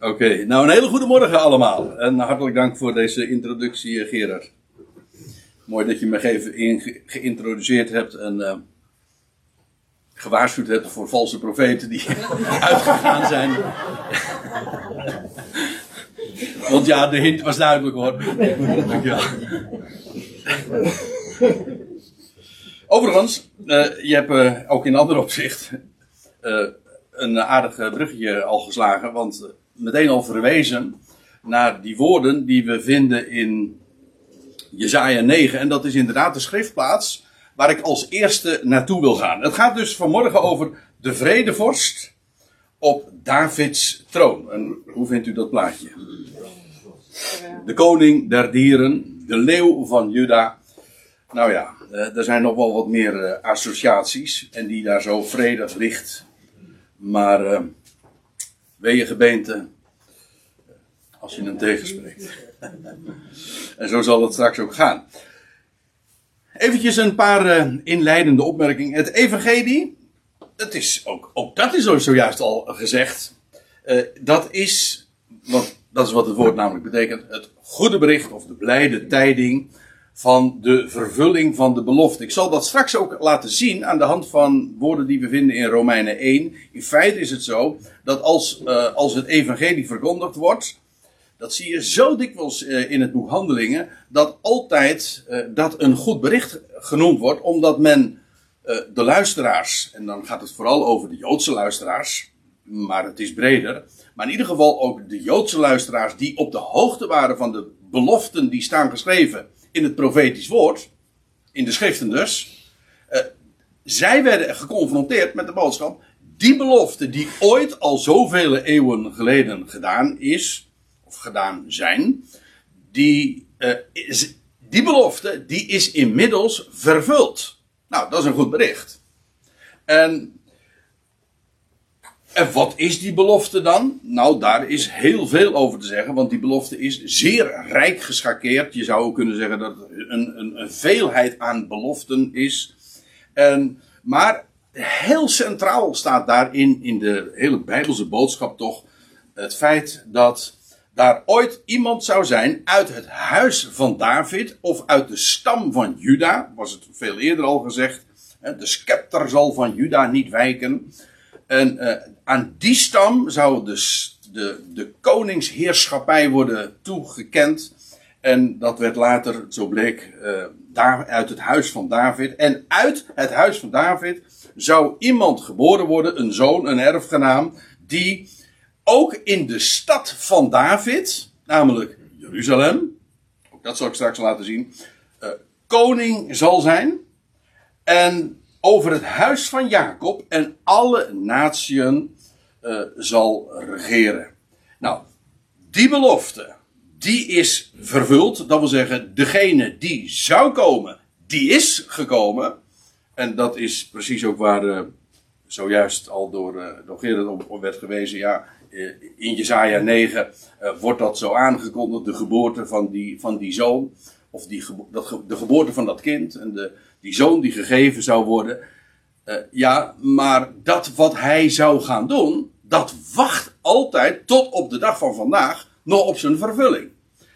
Oké, nou een hele goede morgen allemaal. En hartelijk dank voor deze introductie, eh, Gerard. Mooi dat je me even geïntroduceerd hebt en eh, gewaarschuwd hebt voor valse profeten die uitgegaan zijn. Want ja, de hint was duidelijk hoor. Overigens, eh, je hebt ook in ander opzicht een aardig bruggetje al geslagen, want meteen al verwezen naar die woorden die we vinden in Jezaja 9. En dat is inderdaad de schriftplaats waar ik als eerste naartoe wil gaan. Het gaat dus vanmorgen over de vredevorst op Davids troon. En hoe vindt u dat plaatje? De koning der dieren, de leeuw van Juda. Nou ja, eh, er zijn nog wel wat meer eh, associaties en die daar zo vredig ligt. Maar eh wee gebeente als je hem tegenspreekt. en zo zal het straks ook gaan. Eventjes een paar eh, inleidende opmerkingen. Het evangelie, het is ook, ook dat is zojuist al gezegd. Eh, dat is, dat is wat het woord namelijk betekent, het goede bericht of de blijde tijding van de vervulling van de belofte. Ik zal dat straks ook laten zien aan de hand van woorden die we vinden in Romeinen 1. In feite is het zo dat als, eh, als het evangelie verkondigd wordt, dat zie je zo dikwijls eh, in het boek Handelingen, dat altijd eh, dat een goed bericht genoemd wordt, omdat men de luisteraars, en dan gaat het vooral over de Joodse luisteraars, maar het is breder, maar in ieder geval ook de Joodse luisteraars die op de hoogte waren van de beloften die staan geschreven in het profetisch woord, in de schriften dus, eh, zij werden geconfronteerd met de boodschap, die belofte die ooit al zoveel eeuwen geleden gedaan is, of gedaan zijn, die, eh, die belofte die is inmiddels vervuld. Nou, dat is een goed bericht. En, en wat is die belofte dan? Nou, daar is heel veel over te zeggen, want die belofte is zeer rijk geschakeerd. Je zou ook kunnen zeggen dat het een, een, een veelheid aan beloften is. En, maar heel centraal staat daarin, in de hele Bijbelse boodschap toch, het feit dat daar ooit iemand zou zijn uit het huis van David of uit de stam van Juda, was het veel eerder al gezegd. De scepter zal van Juda niet wijken. En eh, aan die stam zou dus de, de koningsheerschappij worden toegekend. En dat werd later, zo bleek, eh, daar, uit het huis van David. En uit het huis van David zou iemand geboren worden, een zoon, een erfgenaam, die ook in de stad van David, namelijk Jeruzalem, ook dat zal ik straks laten zien, eh, koning zal zijn. En over het huis van Jacob en alle natieën eh, zal regeren. Nou, die belofte, die is vervuld. Dat wil zeggen, degene die zou komen, die is gekomen. En dat is precies ook waar eh, zojuist al door, eh door Gerard op, werd gewezen. Ja, in Jezaja 9 eh, wordt dat zo aangekondigd, de geboorte van die, van die zoon. Of die, dat, de geboorte van dat kind en de, die zoon die gegeven zou worden. Eh, ja, maar dat wat hij zou gaan doen, dat wacht altijd tot op de dag van vandaag nog op zijn vervulling.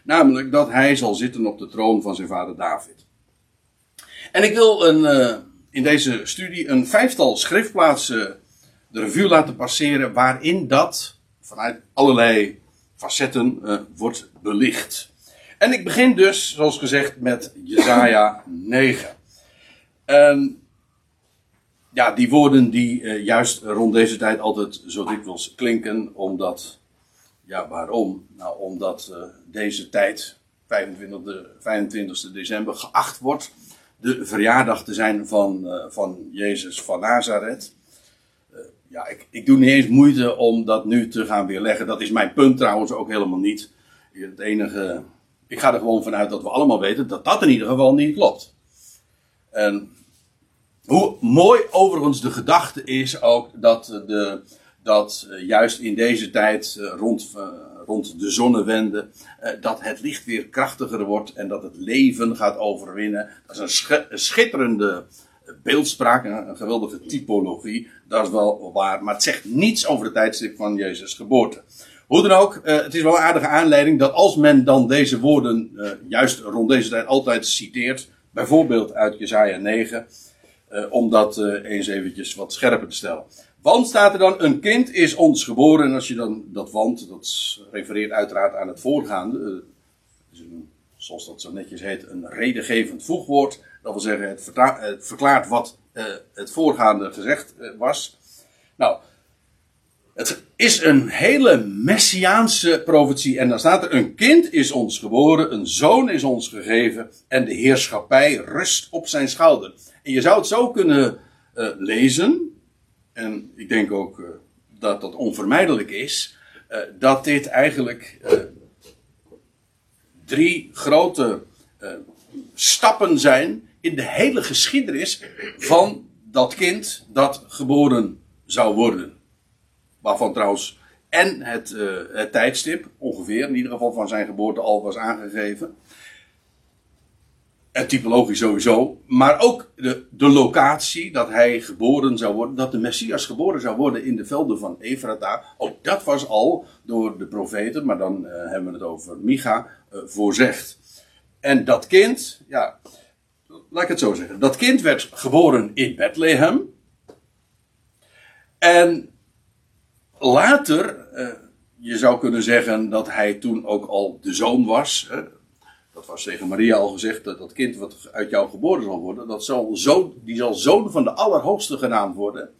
Namelijk dat hij zal zitten op de troon van zijn vader David. En ik wil een, eh, in deze studie een vijftal schriftplaatsen de revue laten passeren waarin dat vanuit allerlei facetten eh, wordt belicht. En ik begin dus, zoals gezegd, met Jezaja 9. En ja, die woorden die eh, juist rond deze tijd altijd zo dikwijls klinken, omdat, ja, waarom? Nou, omdat eh, deze tijd, 25, 25 december, geacht wordt de verjaardag te zijn van, eh, van Jezus van Nazareth. Ja, ik, ik doe niet eens moeite om dat nu te gaan weerleggen. Dat is mijn punt trouwens ook helemaal niet. Het enige, ik ga er gewoon vanuit dat we allemaal weten dat dat in ieder geval niet klopt. En hoe mooi overigens de gedachte is ook dat, eh, de, dat eh, juist in deze tijd eh, rond, rond de zonnewende, dat het licht weer krachtiger wordt en dat het leven gaat overwinnen. Dat is een, schitterende beeldspraak, een, geweldige typologie. Dat is wel waar, maar het zegt niets over het tijdstip van Jezus' geboorte. Hoe dan ook, het is wel een aardige aanleiding dat als men dan deze woorden juist rond deze tijd altijd citeert, bijvoorbeeld uit Jesaja 9, uh, om dat eens eventjes wat scherper te stellen. Want staat er dan, een kind is ons geboren, en als je dan dat want, dat refereert uiteraard aan het voorgaande, zoals dat zo netjes heet, een redengevend voegwoord. Dat wil zeggen, het, het verklaart wat het voorgaande gezegd was. Nou, het is een hele messiaanse profetie. En dan staat er: Een kind is ons geboren, een zoon is ons gegeven. En de heerschappij rust op zijn schouder. En je zou het zo kunnen uh, lezen. En ik denk ook uh, dat dat onvermijdelijk is. Uh, dat dit eigenlijk drie grote stappen zijn in de hele geschiedenis van dat kind dat geboren zou worden. Waarvan trouwens en het, het tijdstip, ongeveer in ieder geval van zijn geboorte al was aangegeven. En typologisch sowieso. Maar ook de, de locatie dat hij geboren zou worden. Dat de Messias geboren zou worden in de velden van Efrata. Ook dat was al door de profeten, maar dan uh, hebben we het over Micha, uh, voorzegd. En dat kind, ja, laat ik het zo zeggen. Dat kind werd geboren in Bethlehem. En later, uh, je zou kunnen zeggen dat hij toen ook al de zoon was. Dat was tegen Maria al gezegd, dat dat kind wat uit jou geboren zal worden, dat zal zo, die zal zoon van de Allerhoogste genaamd worden.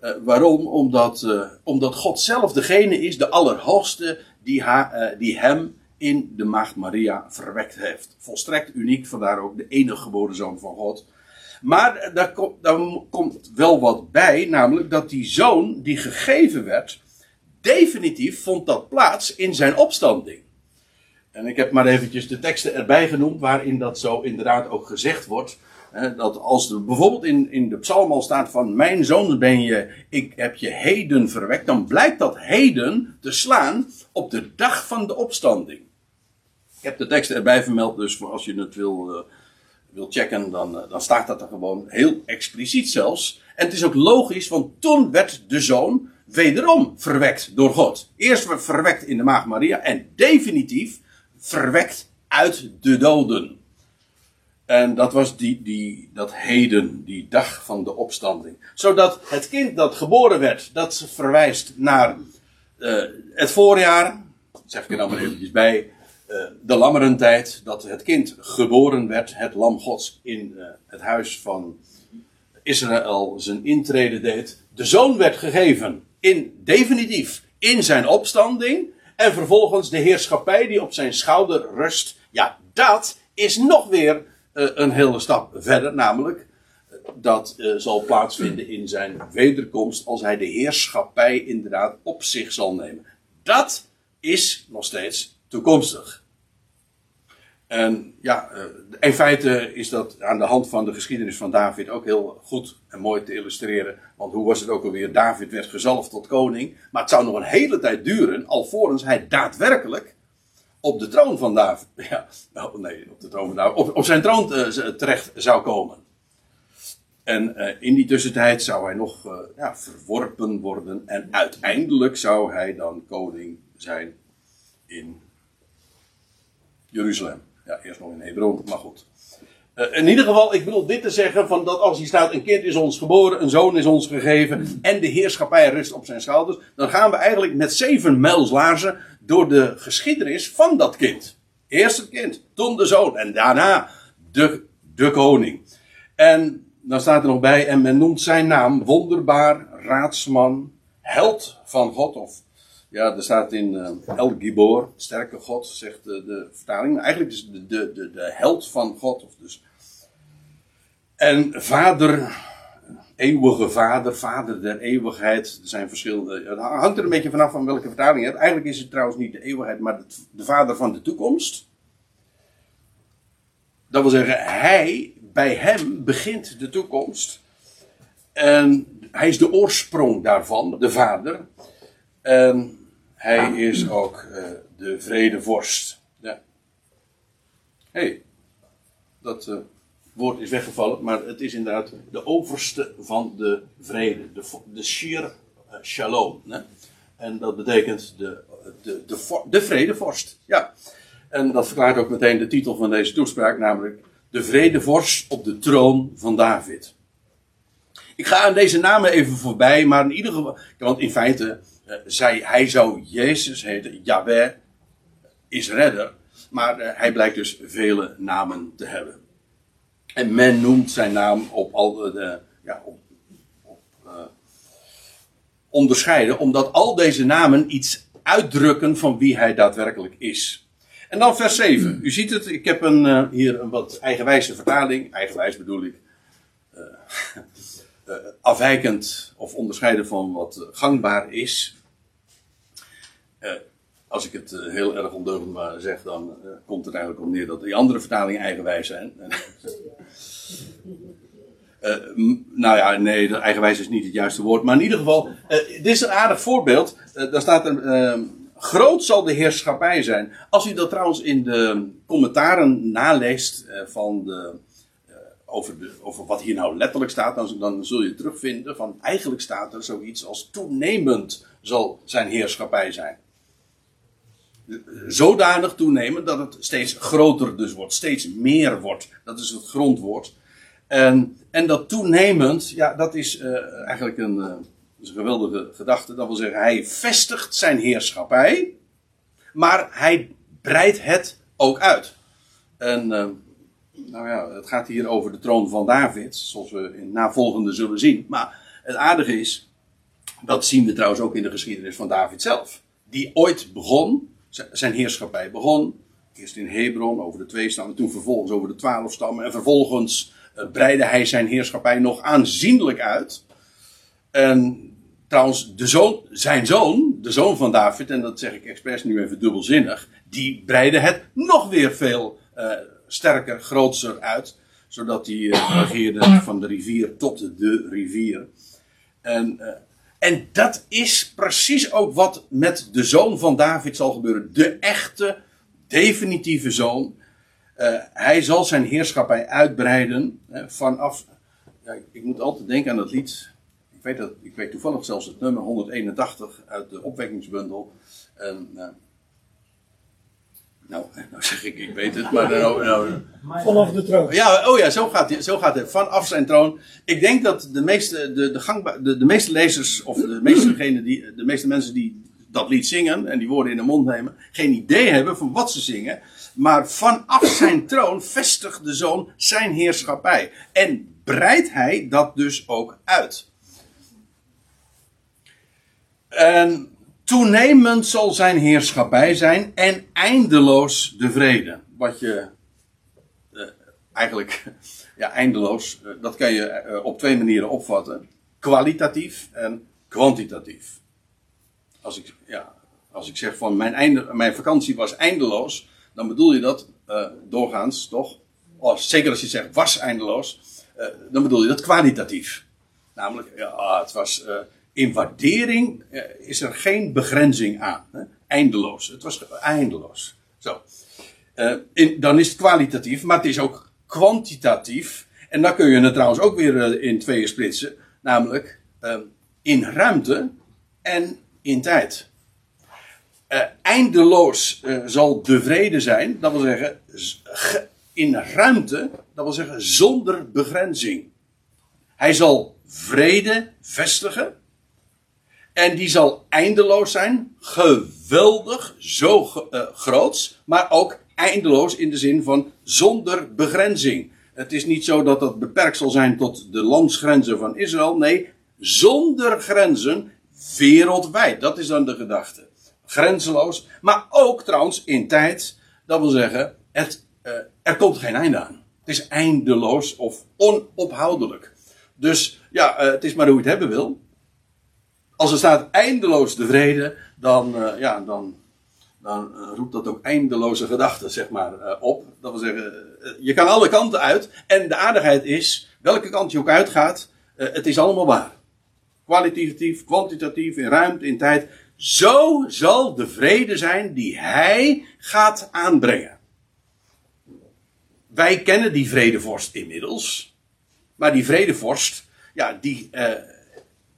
Uh, waarom? Omdat, uh, omdat God zelf degene is, de Allerhoogste, die, ha, die hem in de maagd Maria verwekt heeft. Volstrekt uniek, vandaar ook de enige geboren zoon van God. Maar daar, komt, daar komt wel wat bij, namelijk dat die zoon die gegeven werd, definitief vond dat plaats in zijn opstanding. En ik heb maar eventjes de teksten erbij genoemd waarin dat zo inderdaad ook gezegd wordt. Dat als er bijvoorbeeld in, in de psalm al staat van mijn zoon ben je, ik heb je heden verwekt, dan blijkt dat heden te slaan op de dag van de opstanding. Ik heb de teksten erbij vermeld, dus als je het wil, uh, wil checken, dan, uh, dan staat dat er gewoon heel expliciet zelfs. En het is ook logisch, want toen werd de zoon wederom verwekt door God. Eerst werd verwekt in de maag Maria en definitief verwekt uit de doden. En dat was die, die, dat heden, die dag van de opstanding. Zodat het kind dat geboren werd, dat verwijst naar uh, het voorjaar. Zeg ik er dan maar eventjes bij. Uh, de lammerentijd, dat het kind geboren werd, het lam gods, in uh, het huis van Israël zijn intrede deed. De zoon werd gegeven, in, definitief, in zijn opstanding. En vervolgens de heerschappij die op zijn schouder rust. Ja, dat is nog weer uh, een hele stap verder, namelijk dat uh, zal plaatsvinden in zijn wederkomst als hij de heerschappij inderdaad op zich zal nemen. Dat is nog steeds toekomstig. En ja, uh, in feite is dat aan de hand van de geschiedenis van David ook heel goed en mooi te illustreren. Want hoe was het ook alweer? David werd gezalfd tot koning. Maar het zou nog een hele tijd duren alvorens hij daadwerkelijk op de troon van David. Ja, nou, nee, op de troon. Op, zijn troon uh, terecht zou komen. En uh, in die tussentijd zou hij nog ja, verworpen worden. En uiteindelijk zou hij dan koning zijn in Jeruzalem. Ja, eerst nog in Hebron, maar goed. Uh, in ieder geval, ik bedoel dit te zeggen: van dat als hier staat: een kind is ons geboren, een zoon is ons gegeven. en de heerschappij rust op zijn schouders. dan gaan we eigenlijk met zeven mijlslaarzen door de geschiedenis van dat kind. Eerst het kind, toen de zoon en daarna de, de koning. En dan staat er nog bij: en men noemt zijn naam wonderbaar, raadsman, held van God of ja, er staat in uh, El Gibor, sterke God, zegt de, vertaling. Eigenlijk is de, de, de, de held van God. Of dus. En vader, eeuwige vader, vader der eeuwigheid. Er zijn verschillende. Het hangt er een beetje vanaf van welke vertaling je hebt. Eigenlijk is het trouwens niet de eeuwigheid, maar de, de vader van de toekomst. Dat wil zeggen, hij, bij hem begint de toekomst. En hij is de oorsprong daarvan, de vader. En hij is ook uh, de vredevorst. Ja. Hé, hey, dat uh, woord is weggevallen, maar het is inderdaad de overste van de vrede. De, de shir uh, shalom. Hè? En dat betekent de, de, de, de vredevorst. Ja. En dat verklaart ook meteen de titel van deze toespraak, namelijk de vredevorst op de troon van David. Ik ga aan deze namen even voorbij, maar in ieder geval, want in feite uh, zei hij zou Jezus heten, Yahweh is redder, maar uh, hij blijkt dus vele namen te hebben. En men noemt zijn naam op al de, ja, op, op uh, onderscheiden, omdat al deze namen iets uitdrukken van wie hij daadwerkelijk is. En dan vers 7. U ziet het, ik heb een, hier een wat eigenwijze vertaling. Eigenwijs bedoel ik. uh, afwijkend of onderscheiden van wat gangbaar is. als ik het heel erg ondeugend maar zeg, dan komt het eigenlijk op neer dat die andere vertalingen eigenwijs zijn. nou ja, nee, eigenwijs is niet het juiste woord. Maar in ieder geval, dit is een aardig voorbeeld. daar staat er ehm, Groot zal de heerschappij zijn. Als u dat trouwens in de commentaren naleest van de, over, de, over wat hier nou letterlijk staat, dan, zul je terugvinden van eigenlijk staat er zoiets als toenemend zal zijn heerschappij zijn. Zodanig toenemend dat het steeds groter dus wordt, steeds meer wordt. Dat is het grondwoord. En, en dat toenemend, ja, dat is uh, eigenlijk een is een geweldige gedachte. Dat wil zeggen, hij vestigt zijn heerschappij, maar hij breidt het ook uit. En uh, nou ja, het gaat hier over de troon van David, zoals we in navolgende zullen zien. Maar het aardige is, dat zien we trouwens ook in de geschiedenis van David zelf. Die ooit begon, zijn heerschappij begon. Eerst in Hebron over de twee stammen, toen vervolgens over de twaalf stammen. En vervolgens uh, breidde hij zijn heerschappij nog aanzienlijk uit. En Trouwens, de zoon, zijn zoon, de zoon van David, en dat zeg ik expres nu even dubbelzinnig, die breidde het nog weer veel uh, sterker, grootser uit. Zodat hij uh, regeerde van de rivier tot de rivier. En, uh, en dat is precies ook wat met de zoon van David zal gebeuren. De echte, definitieve zoon. hij zal zijn heerschappij uitbreiden vanaf. Ja, ik moet altijd denken aan dat lied ik weet, dat, ik weet toevallig zelfs het nummer 181 uit de opwekkingsbundel. En, nou, nou zeg ik, ik weet het, maar nou, nou, Vanaf de troon. Ja, oh ja, zo gaat, het, zo gaat het. Vanaf zijn troon. Ik denk dat de meeste, de, de, gang, de, de meeste lezers, of de meeste, die, de meeste mensen die dat lied zingen en die woorden in de mond nemen, geen idee hebben van wat ze zingen. Maar vanaf zijn troon vestigt de zoon zijn heerschappij. En breidt hij dat dus ook uit. En toenemend zal zijn heerschappij zijn en eindeloos de vrede. Wat je uh, eigenlijk, ja, eindeloos, uh, dat kan je uh, op twee manieren opvatten: kwalitatief en kwantitatief. Als ik, ja, als ik zeg van mijn, mijn vakantie was eindeloos, dan bedoel je dat doorgaans toch? Oh, zeker als je zegt was eindeloos, dan bedoel je dat kwalitatief. Namelijk, ja, het was in waardering eh, is er geen begrenzing aan. Hè? Eindeloos. Het was eindeloos. Zo. Uh, in, dan is het kwalitatief, maar het is ook kwantitatief. En dan kun je het trouwens ook weer uh, in tweeën splitsen. Namelijk uh, in ruimte en in tijd. eindeloos zal de vrede zijn. Dat wil zeggen, in ruimte, dat wil zeggen zonder begrenzing. Hij zal vrede vestigen. En die zal eindeloos zijn. Geweldig, zo uh, groots. Maar ook eindeloos in de zin van zonder begrenzing. Het is niet zo dat dat beperkt zal zijn tot de landsgrenzen van Israël. Nee, zonder grenzen wereldwijd. Dat is dan de gedachte. Grenzeloos. Maar ook trouwens in tijd. Dat wil zeggen, het, uh, er komt geen einde aan. Het is eindeloos of onophoudelijk. Dus ja, uh, het is maar hoe je het hebben wil als er staat eindeloos de vrede, dan, uh, ja, dan, dan uh, roept dat ook eindeloze gedachten zeg maar, uh, op. Dat wil zeggen, je kan alle kanten uit. En de aardigheid is, welke kant je ook uitgaat, het is allemaal waar. Kwalitatief, kwantitatief, in ruimte, in tijd. Zo zal de vrede zijn die hij gaat aanbrengen. Wij kennen die vredevorst inmiddels. Maar die vredevorst, ja, die,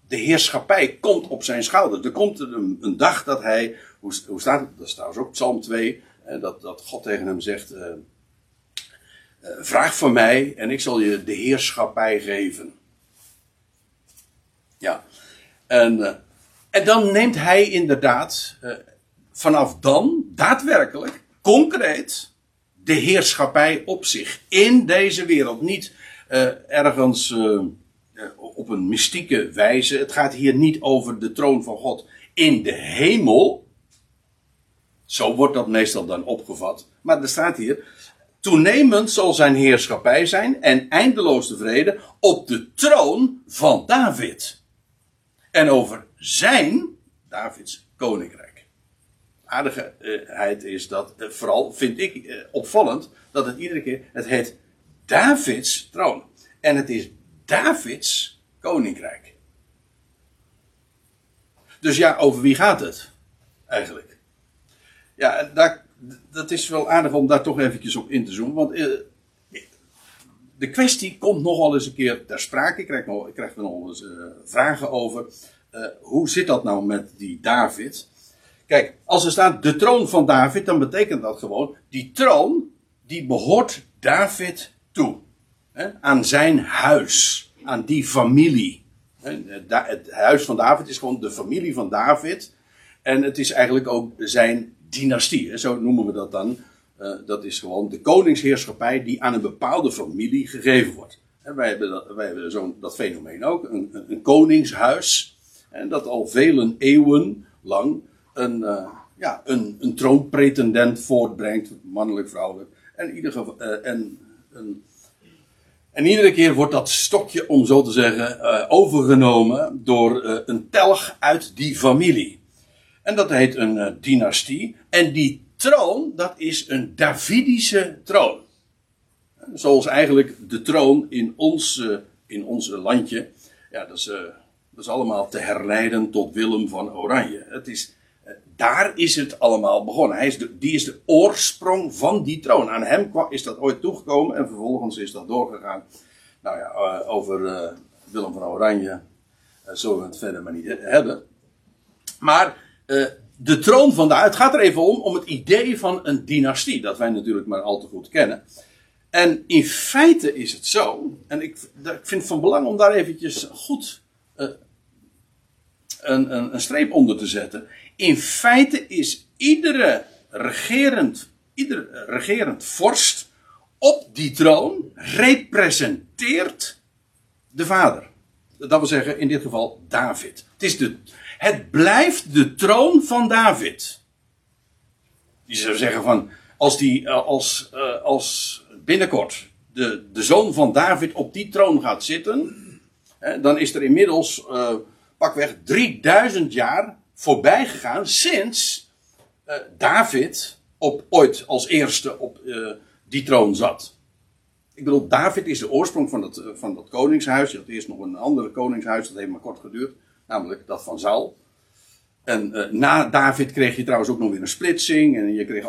de heerschappij komt op zijn schouders. Er komt een, een dag dat hij, hoe, hoe, staat het? Dat is trouwens ook Psalm 2, dat, dat God tegen hem zegt, uh, uh, vraag van mij en ik zal je de heerschappij geven. Ja, en, uh, en dan neemt hij inderdaad vanaf dan daadwerkelijk, concreet, de heerschappij op zich in deze wereld. Niet ergens op een mystieke wijze. Het gaat hier niet over de troon van God in de hemel. Zo wordt dat meestal dan opgevat. Maar er staat hier. Toenemend zal zijn heerschappij zijn en eindeloos tevreden op de troon van David. En over zijn, Davids koninkrijk. Aardigheid is dat, eh, vooral vind ik eh, opvallend, dat het iedere keer, het heet Davids troon. En het is Davids koninkrijk. Dus ja, over wie gaat het eigenlijk? Ja, daar, dat is wel aardig om daar toch eventjes op in te zoomen. Want eh, de kwestie komt nogal eens een keer ter sprake. Ik krijg, nog, ik krijg er nog eens uh, vragen over. Uh, hoe zit dat nou met die David? Kijk, als er staat de troon van David, dan betekent dat gewoon, die troon, die behoort David toe. Hè, aan zijn huis, aan die familie. Het huis van David is gewoon de familie van David. En het is eigenlijk ook zijn dynastie, zo noemen we dat dan. Uh, dat is gewoon de koningsheerschappij die aan een bepaalde familie gegeven wordt. Wij hebben dat, wij hebben zo'n, dat fenomeen ook, een, een, koningshuis. En dat al vele eeuwen lang een, uh, ja, een, een troonpretendent voortbrengt, mannelijk, vrouwelijk. En, ieder geval, uh, en een en iedere keer wordt dat stokje, om zo te zeggen, uh, overgenomen door uh, een telg uit die familie. En dat heet een uh, dynastie. En die troon, dat is een Davidische troon. Zoals eigenlijk de troon in ons, in ons landje. Ja, dat is, dat is allemaal te herleiden tot Willem van Oranje. Het is, daar is het allemaal begonnen. Hij is die is de oorsprong van die troon. Aan hem is dat ooit toegekomen en vervolgens is dat doorgegaan. Nou ja, uh, over uh, Willem van Oranje uh, zullen we het verder maar niet hebben. Maar de troon van de, het gaat er even om, om het idee van een dynastie, dat wij natuurlijk maar al te goed kennen. En in feite is het zo, en ik, ik vind het van belang om daar eventjes goed een, een streep onder te zetten. In feite is iedere regerend, ieder regerend vorst op die troon representeert de vader. Dat wil zeggen, in dit geval David. Het, is de, het blijft de troon van David. Je zou zeggen van, als, die, eh, als, eh, als binnenkort de, de zoon van David op die troon gaat zitten, dan is er inmiddels pakweg 3000 jaar voorbij gegaan sinds uh, David op, ooit als eerste op uh, die troon zat. Ik bedoel, David is de oorsprong van dat, uh, van dat koningshuis. Je had eerst nog een ander koningshuis, dat heeft maar kort geduurd. Namelijk dat van Saul. En na David kreeg je trouwens ook nog weer een splitsing. En je kreeg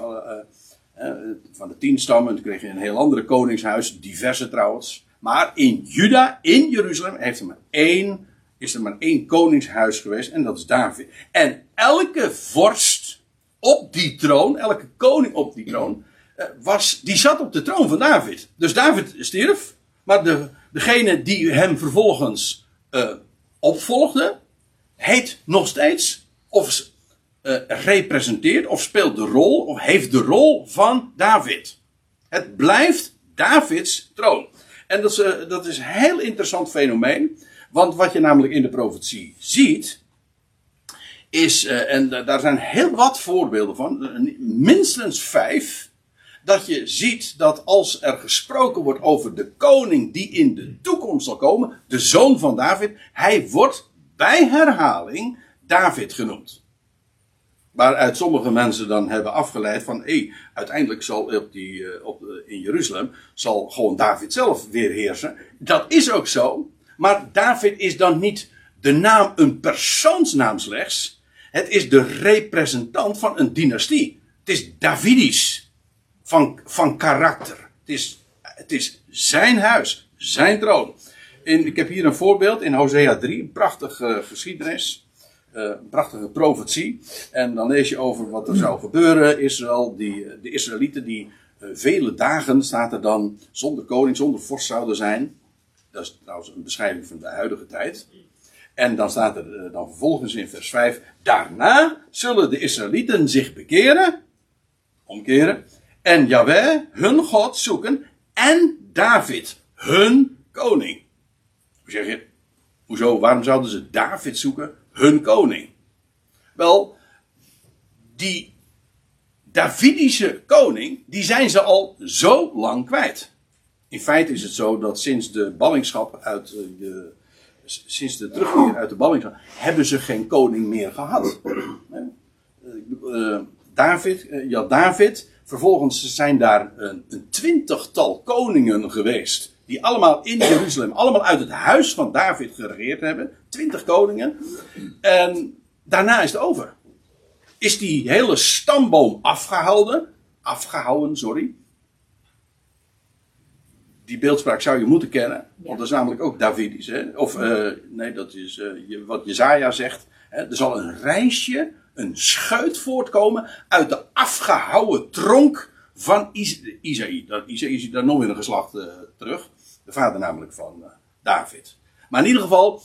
van de tien stammen. En toen kreeg je een heel andere koningshuis. Diverse trouwens. Maar in Juda, in Jeruzalem, heeft er maar één is er maar één koningshuis geweest en dat is David. En elke vorst op die troon, elke koning op die troon, eh, was, die zat op de troon van David. Dus David stierf, maar de, degene die hem vervolgens uh, opvolgde, heet nog steeds, of uh, representeert, of speelt de rol, of heeft de rol van David. Het blijft Davids troon. En dat is, dat is een heel interessant fenomeen. Want wat je namelijk in de profetie ziet, is, uh, en daar zijn heel wat voorbeelden van, minstens vijf, dat je ziet dat als er gesproken wordt over de koning die in de toekomst zal komen, de zoon van David, hij wordt bij herhaling David genoemd. Waaruit sommige mensen dan hebben afgeleid van, hé, uiteindelijk zal op die, uh, op, in Jeruzalem, zal gewoon David zelf weer heersen. Dat is ook zo, maar David is dan niet de naam, een persoonsnaam slechts. Het is de representant van een dynastie. Het is Davidisch. Van, van karakter. Het is, het is zijn huis, zijn troon. In, ik heb hier een voorbeeld in Hosea 3, een prachtige geschiedenis. eh, een prachtige profetie. En dan lees je over wat er zou gebeuren. Israël, die, de Israëlieten die eh, vele dagen, staat er dan, zonder koning, zonder vorst zouden zijn. Dat is trouwens een beschrijving van de huidige tijd. En dan staat er eh, dan vervolgens in vers 5. Daarna zullen de Israëlieten zich bekeren. Omkeren. En Yahweh, hun God, zoeken. En David, hun koning. Hoe zeg je? Hoezo? Waarom zouden ze David zoeken? Hun koning. Wel, die Davidische koning, die zijn ze al zo lang kwijt. In feite is het zo dat sinds de ballingschap uit eh, de, sinds de terugkeer uit de ballingschap, hebben ze geen koning meer gehad. Uh, David, uh, ja, David, vervolgens zijn daar een, een twintigtal koningen geweest. Die allemaal in Jeruzalem, allemaal uit het huis van David geregeerd hebben. Twintig koningen. En daarna is het over. Is die hele stamboom afgehouden. Afgehouden, sorry. Die beeldspraak zou je moeten kennen. Want dat is namelijk ook Davidisch. Hè? Of, uh, nee, dat is uh, wat Jezaja zegt. Hè? Er zal een reisje, een scheut voortkomen uit de afgehouwen tronk van Isaïe. Isaïe is daar nog in een geslacht uh, terug. De vader namelijk van David. Maar in ieder geval,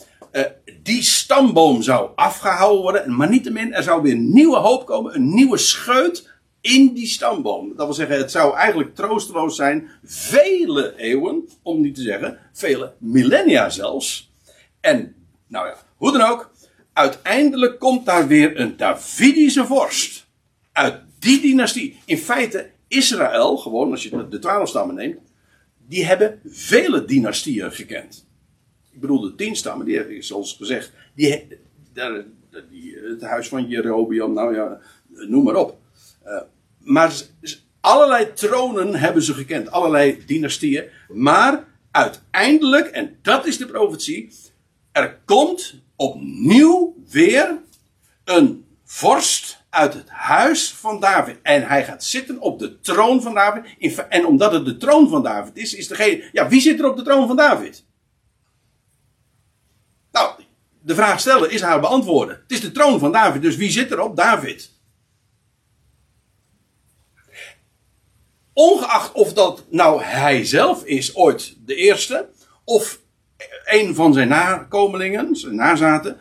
die stamboom zou afgehouden worden. Maar niettemin, er zou weer nieuwe hoop komen. Een nieuwe scheut in die stamboom. Dat wil zeggen, het zou eigenlijk troosteloos zijn. Vele eeuwen, om niet te zeggen, vele millennia zelfs. En, nou ja, hoe dan ook. Uiteindelijk komt daar weer een Davidische vorst. Uit die dynastie. In feite, Israël, gewoon als je de twaalf stammen neemt. Die hebben vele dynastieën gekend. Ik bedoel, de tien stammen, die hebben, zoals gezegd, die, die, het huis van Jerobeam, nou ja, noem maar op. Uh, maar allerlei tronen hebben ze gekend, allerlei dynastieën. Maar uiteindelijk, en dat is de profetie, er komt opnieuw weer een vorst uit het huis van David. En hij gaat zitten op de troon van David. En omdat het de troon van David is, is degene. Ja, wie zit er op de troon van David? Nou, de vraag stellen is haar beantwoorden. Het is de troon van David, dus wie zit er op David? Ongeacht of dat nou hij zelf is ooit de eerste, of een van zijn nakomelingen, zijn nazaten,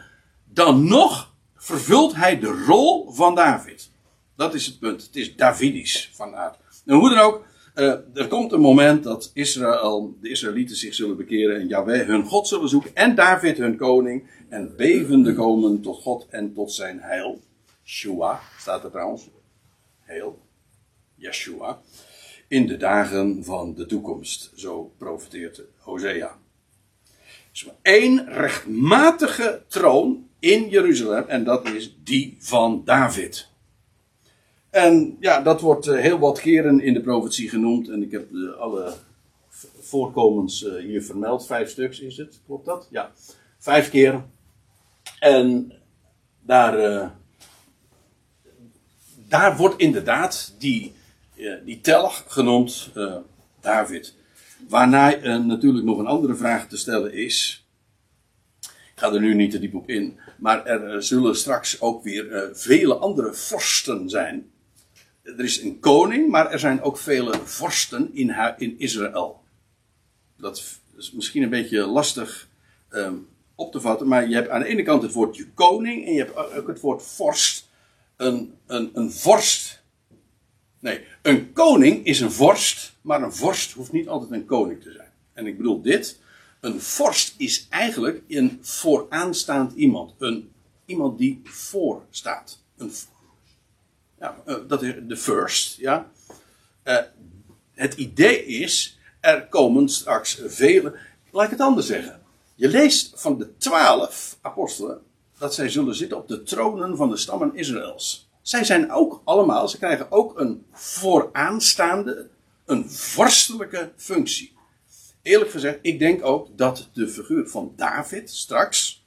dan nog vervult hij de rol van David. Dat is het punt. Het is Davidisch van aard. En hoe dan ook, uh, er komt een moment dat Israël, de Israëlieten zich zullen bekeren en Yahweh hun God zullen zoeken en David hun koning en bevende komen tot God en tot zijn heil. Shua staat er trouwens. Heil. Yeshua. In de dagen van de toekomst. Zo profeteert Hosea. Dus één rechtmatige troon in Jeruzalem en dat is die van David. En ja, dat wordt heel wat keren in de profetie genoemd. En ik heb alle voorkomens hier vermeld. Vijf stuks is het, klopt dat? Ja, vijf keer. En daar, daar wordt inderdaad die, die telg genoemd, David. Waarna natuurlijk nog een andere vraag te stellen is. Ik ga er nu niet te diep op in. Maar er zullen straks ook weer vele andere vorsten zijn er is een koning, maar er zijn ook vele vorsten in, in Israël. Dat is misschien een beetje lastig um, op te vatten, maar je hebt aan de ene kant het woordje koning en je hebt ook het woord vorst. Een, een, een vorst. Nee, een koning is een vorst, maar een vorst hoeft niet altijd een koning te zijn. En ik bedoel dit. Een vorst is eigenlijk een vooraanstaand iemand. Een, iemand die voor staat. Een ja, uh, dat is de first, ja. Uh, het idee is, er komen straks vele. Laat ik het anders zeggen. Je leest van de twaalf apostelen dat zij zullen zitten op de tronen van de stammen Israëls. Zij zijn ook allemaal, ze krijgen ook een vooraanstaande, een vorstelijke functie. Eerlijk gezegd, ik denk ook dat de figuur van David straks,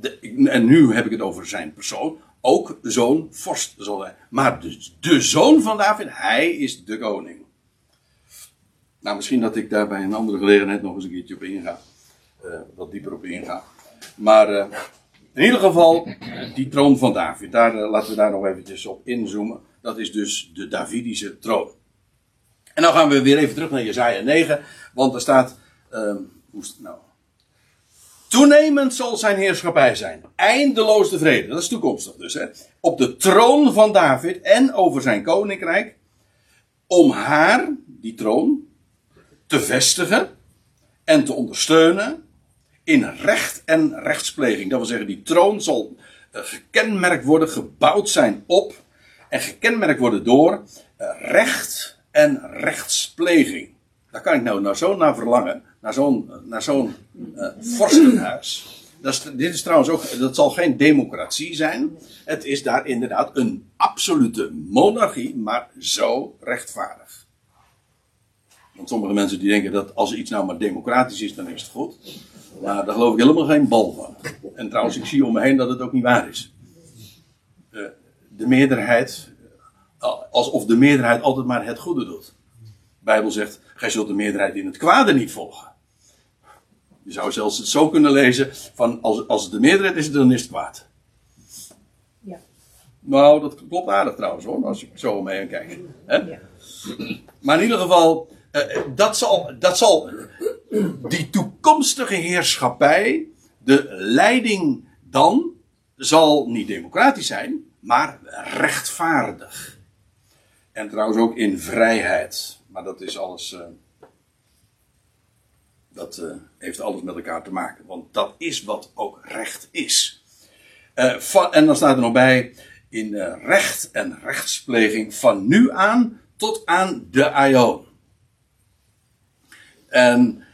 de, en nu heb ik het over zijn persoon, ook zo'n vorst zal zijn. Maar de, de zoon van David, hij is de koning. Nou, misschien dat ik daar bij een andere gelegenheid nog eens een keertje op inga. uh, wat dieper op inga. Maar uh, in ieder geval, die troon van David, daar, uh, laten we daar nog eventjes op inzoomen. Dat is dus de Davidische troon. En dan gaan we weer even terug naar Jezaja 9, want er staat, ehm, hoe is het nou? Toenemend zal zijn heerschappij zijn. Eindeloos tevreden. Dat is toekomstig dus. Hè? Op de troon van David en over zijn koninkrijk. Om haar, die troon, te vestigen en te ondersteunen in recht en rechtspleging. Dat wil zeggen, die troon zal eh, gekenmerkt worden, gebouwd zijn op en gekenmerkt worden door eh, recht en rechtspleging. Daar kan ik nou, nou zo naar verlangen, naar zo'n naar zo'n vorstenhuis. Dat is, dit is trouwens ook, dat zal geen democratie zijn. Het is daar inderdaad een absolute monarchie, maar zo rechtvaardig. Want sommige mensen die denken dat als iets nou maar democratisch is, dan is het goed. Maar daar geloof ik helemaal geen bal van. En trouwens, ik zie om me heen dat het ook niet waar is. Uh, de meerderheid, alsof de meerderheid altijd maar het goede doet. De Bijbel zegt, gij zult de meerderheid in het kwade niet volgen. Je zou zelfs het zo kunnen lezen van als, als het de meerderheid is, dan is het kwaad. Ja. Nou, dat klopt aardig trouwens hoor, als je zo omheen kijkt. Hè? Ja. Maar in ieder geval, uh, dat, zal, dat zal die toekomstige heerschappij, de leiding dan, zal niet democratisch zijn, maar rechtvaardig. En trouwens ook in vrijheid. Maar dat is alles. Uh, dat uh, heeft alles met elkaar te maken. Want dat is wat ook recht is. Van, en dan staat er nog bij. In recht en rechtspleging van nu aan tot aan de Aion. En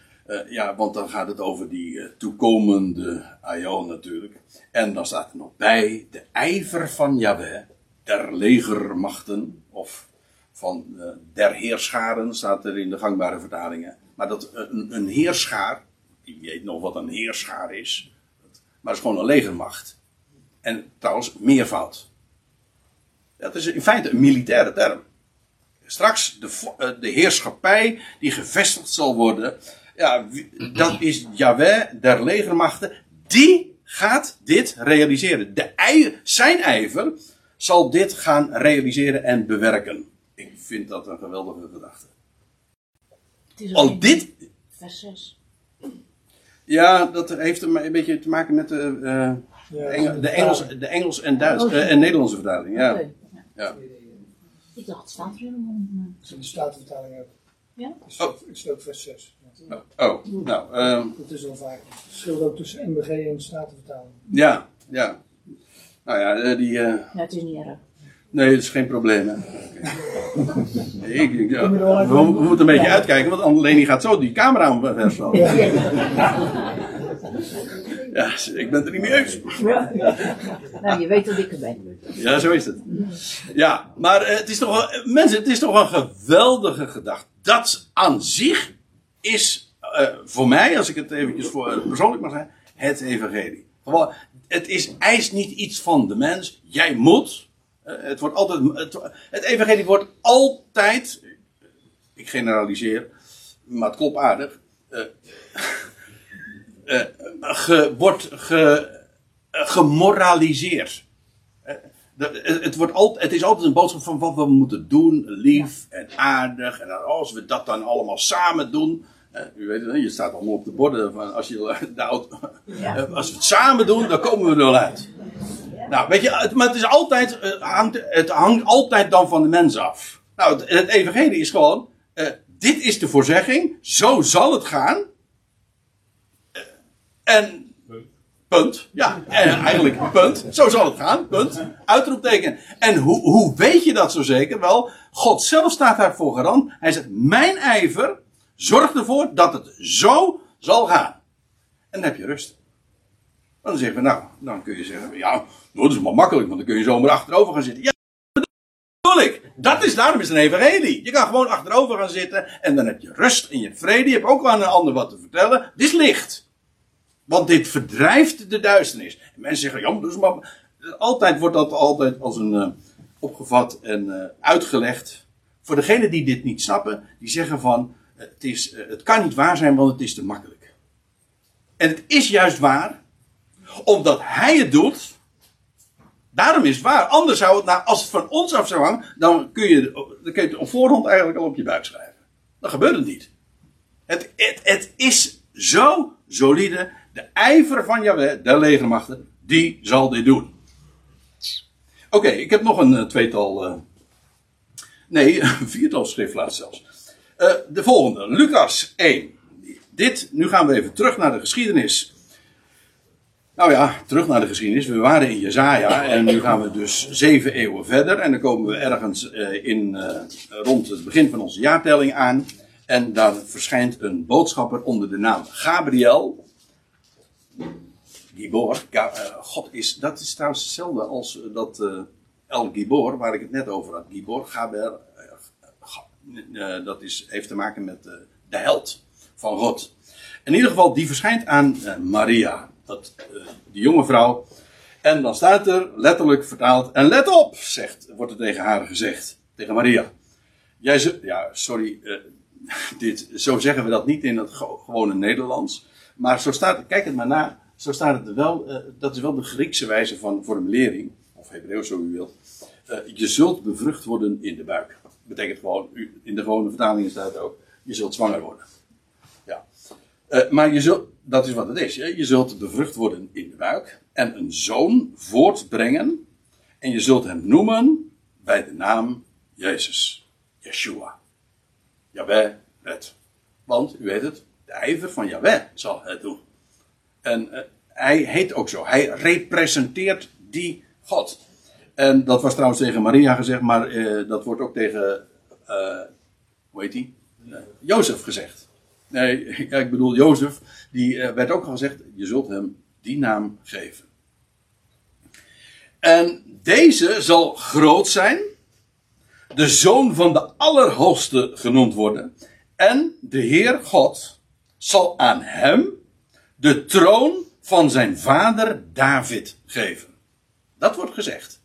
ja, want dan gaat het over die toekomende Aion natuurlijk. En dan staat er nog bij de ijver van Yahweh, der legermachten, of van uh, der heerscharen, staat er in de gangbare vertalingen. Maar dat een, een heerschaar, wie weet nog wat een heerschaar is, maar het is gewoon een legermacht. En trouwens, meervoud. Dat is in feite een militaire term. Straks de, uh, de heerschappij die gevestigd zal worden, ja, dat is Yahweh der legermachten, die gaat dit realiseren. De zijn ijver zal dit gaan realiseren en bewerken. Ik vind dat een geweldige gedachte. Al dit. Vers 6. Ja, dat heeft een beetje te maken met de, uh, ja, de, Engel, de, Engels, de Engels en, Duits, uh, en Nederlandse vertaling. Ja. Okay. ja. Ik dacht, het staat er helemaal niet. In de Statenvertaling ook. Ja? Oh. Het is ook vers 6. Oh, oh. nou. Um, dat is wel vaak. Het verschil ook tussen MBG en de Statenvertaling. Ja, ja. Nou ja, die. Uh, ja, het is niet erg. Nee, dat is geen probleem. Hè. Okay. ik, ja, we, we, moeten een beetje uitkijken, want Leni gaat zo die camera omver Ja. ja, ik ben er niet mee eens. Ja. Nou, je weet dat ik er ben. Ja, zo is het. Ja, maar uh, het is toch, uh, mensen, het is toch een geweldige gedachte. Dat aan zich is uh, voor mij, als ik het eventjes voor, persoonlijk mag zeggen, het evangelie. Gewoon, het is, eist niet iets van de mens. Jij moet, het, wordt altijd, het, het, evangelie wordt altijd, ik generaliseer, maar het klopt aardig, uh, ge, wordt ge, gemoraliseerd. het, wordt altijd, het is altijd een boodschap van wat we moeten doen, lief en aardig. En als we dat dan allemaal samen doen. u weet het, je staat allemaal op de borden van als, je, ja. als we het samen doen, dan komen we er wel uit. Nou, weet je, maar het is altijd, het hangt, het hangt altijd dan van de mens af. Nou, het, het evangelie is gewoon, uh, dit is de voorzegging, zo zal het gaan. En, punt. Ja, en eigenlijk, punt. Zo zal het gaan, punt. Uitroepteken. En hoe, hoe weet je dat zo zeker? Wel, God zelf staat daarvoor garant. Hij zegt, mijn ijver zorgt ervoor dat het zo zal gaan. En dan heb je rust. Dan zeggen we, nou, dan kun je zeggen, ja, dat is maar makkelijk, want dan kun je zomaar achterover gaan zitten. Ja, dat bedoel ik. Dat is, daarom is het een evangelie. Je kan gewoon achterover gaan zitten en dan heb je rust en je hebt vrede. Je hebt ook aan een ander wat te vertellen. Dit is licht. Want dit verdrijft de duisternis. En mensen zeggen, ja, dus maar... Altijd wordt dat altijd als een uh, opgevat en uh, uitgelegd. Voor degenen die dit niet snappen, die zeggen van, het, is, het kan niet waar zijn, want het is te makkelijk. En het is juist waar, omdat hij het doet. Daarom is het waar. Anders zou het, nou, als het van ons af zou hangen, dan kun je, dan kun op voorhand eigenlijk al op je buik schrijven. Dat gebeurt het niet. Het, het is zo solide. De ijver van Jahweh, de legermachten, die zal dit doen. Oké, ik heb nog een eh, tweetal. eh, nee, een viertal schriftlaat zelfs. Eh, de volgende, Lucas 1. Dit, nu gaan we even terug naar de geschiedenis. Nou ja, terug naar de geschiedenis. We waren in Jezaja en nu gaan we dus zeven eeuwen verder. En dan komen we ergens in, rond het begin van onze jaartelling aan. En daar verschijnt een boodschapper onder de naam Gabriel. Gibor. Eh, God is, dat is trouwens hetzelfde als eh, dat eh, El Gibor, waar ik het net over had. Gibor, Gabriel. Ga- eh, dat is, heeft te maken met de held van God. In ieder geval, die verschijnt aan Maria, dat, die jonge vrouw. En dan staat er letterlijk vertaald, en let op, zegt, wordt er tegen haar gezegd, tegen Maria. Jij ja, sorry, dit, zo zeggen we dat niet in het ge- gewone Nederlands. Maar zo staat, kijk het maar na, zo staat het wel, eh, dat is wel de Griekse wijze van formulering, of Hebreeuws zo u wilt. Eh, je zult bevrucht worden in de buik. Betekent gewoon, in de gewone vertalingen staat het ook, je zult zwanger worden. Ja. Eh, maar je zult, dat is wat het is. Hè? Je zult bevrucht worden in de buik en een zoon voortbrengen. En je zult hem noemen bij de naam Jezus. Yeshua. Jaweh red. Want, u weet het, de ijver van Jaweh zal het doen. En eh, hij heet ook zo. Hij representeert die God. En dat was trouwens tegen Maria gezegd, maar eh, dat wordt ook tegen, eh, hoe heet die? Jozef gezegd. Nee, ik bedoel Jozef, die werd ook al gezegd, je zult hem die naam geven. En deze zal groot zijn, de zoon van de Allerhoogste genoemd worden. En de Heer God zal aan hem de troon van zijn vader David geven. Dat wordt gezegd.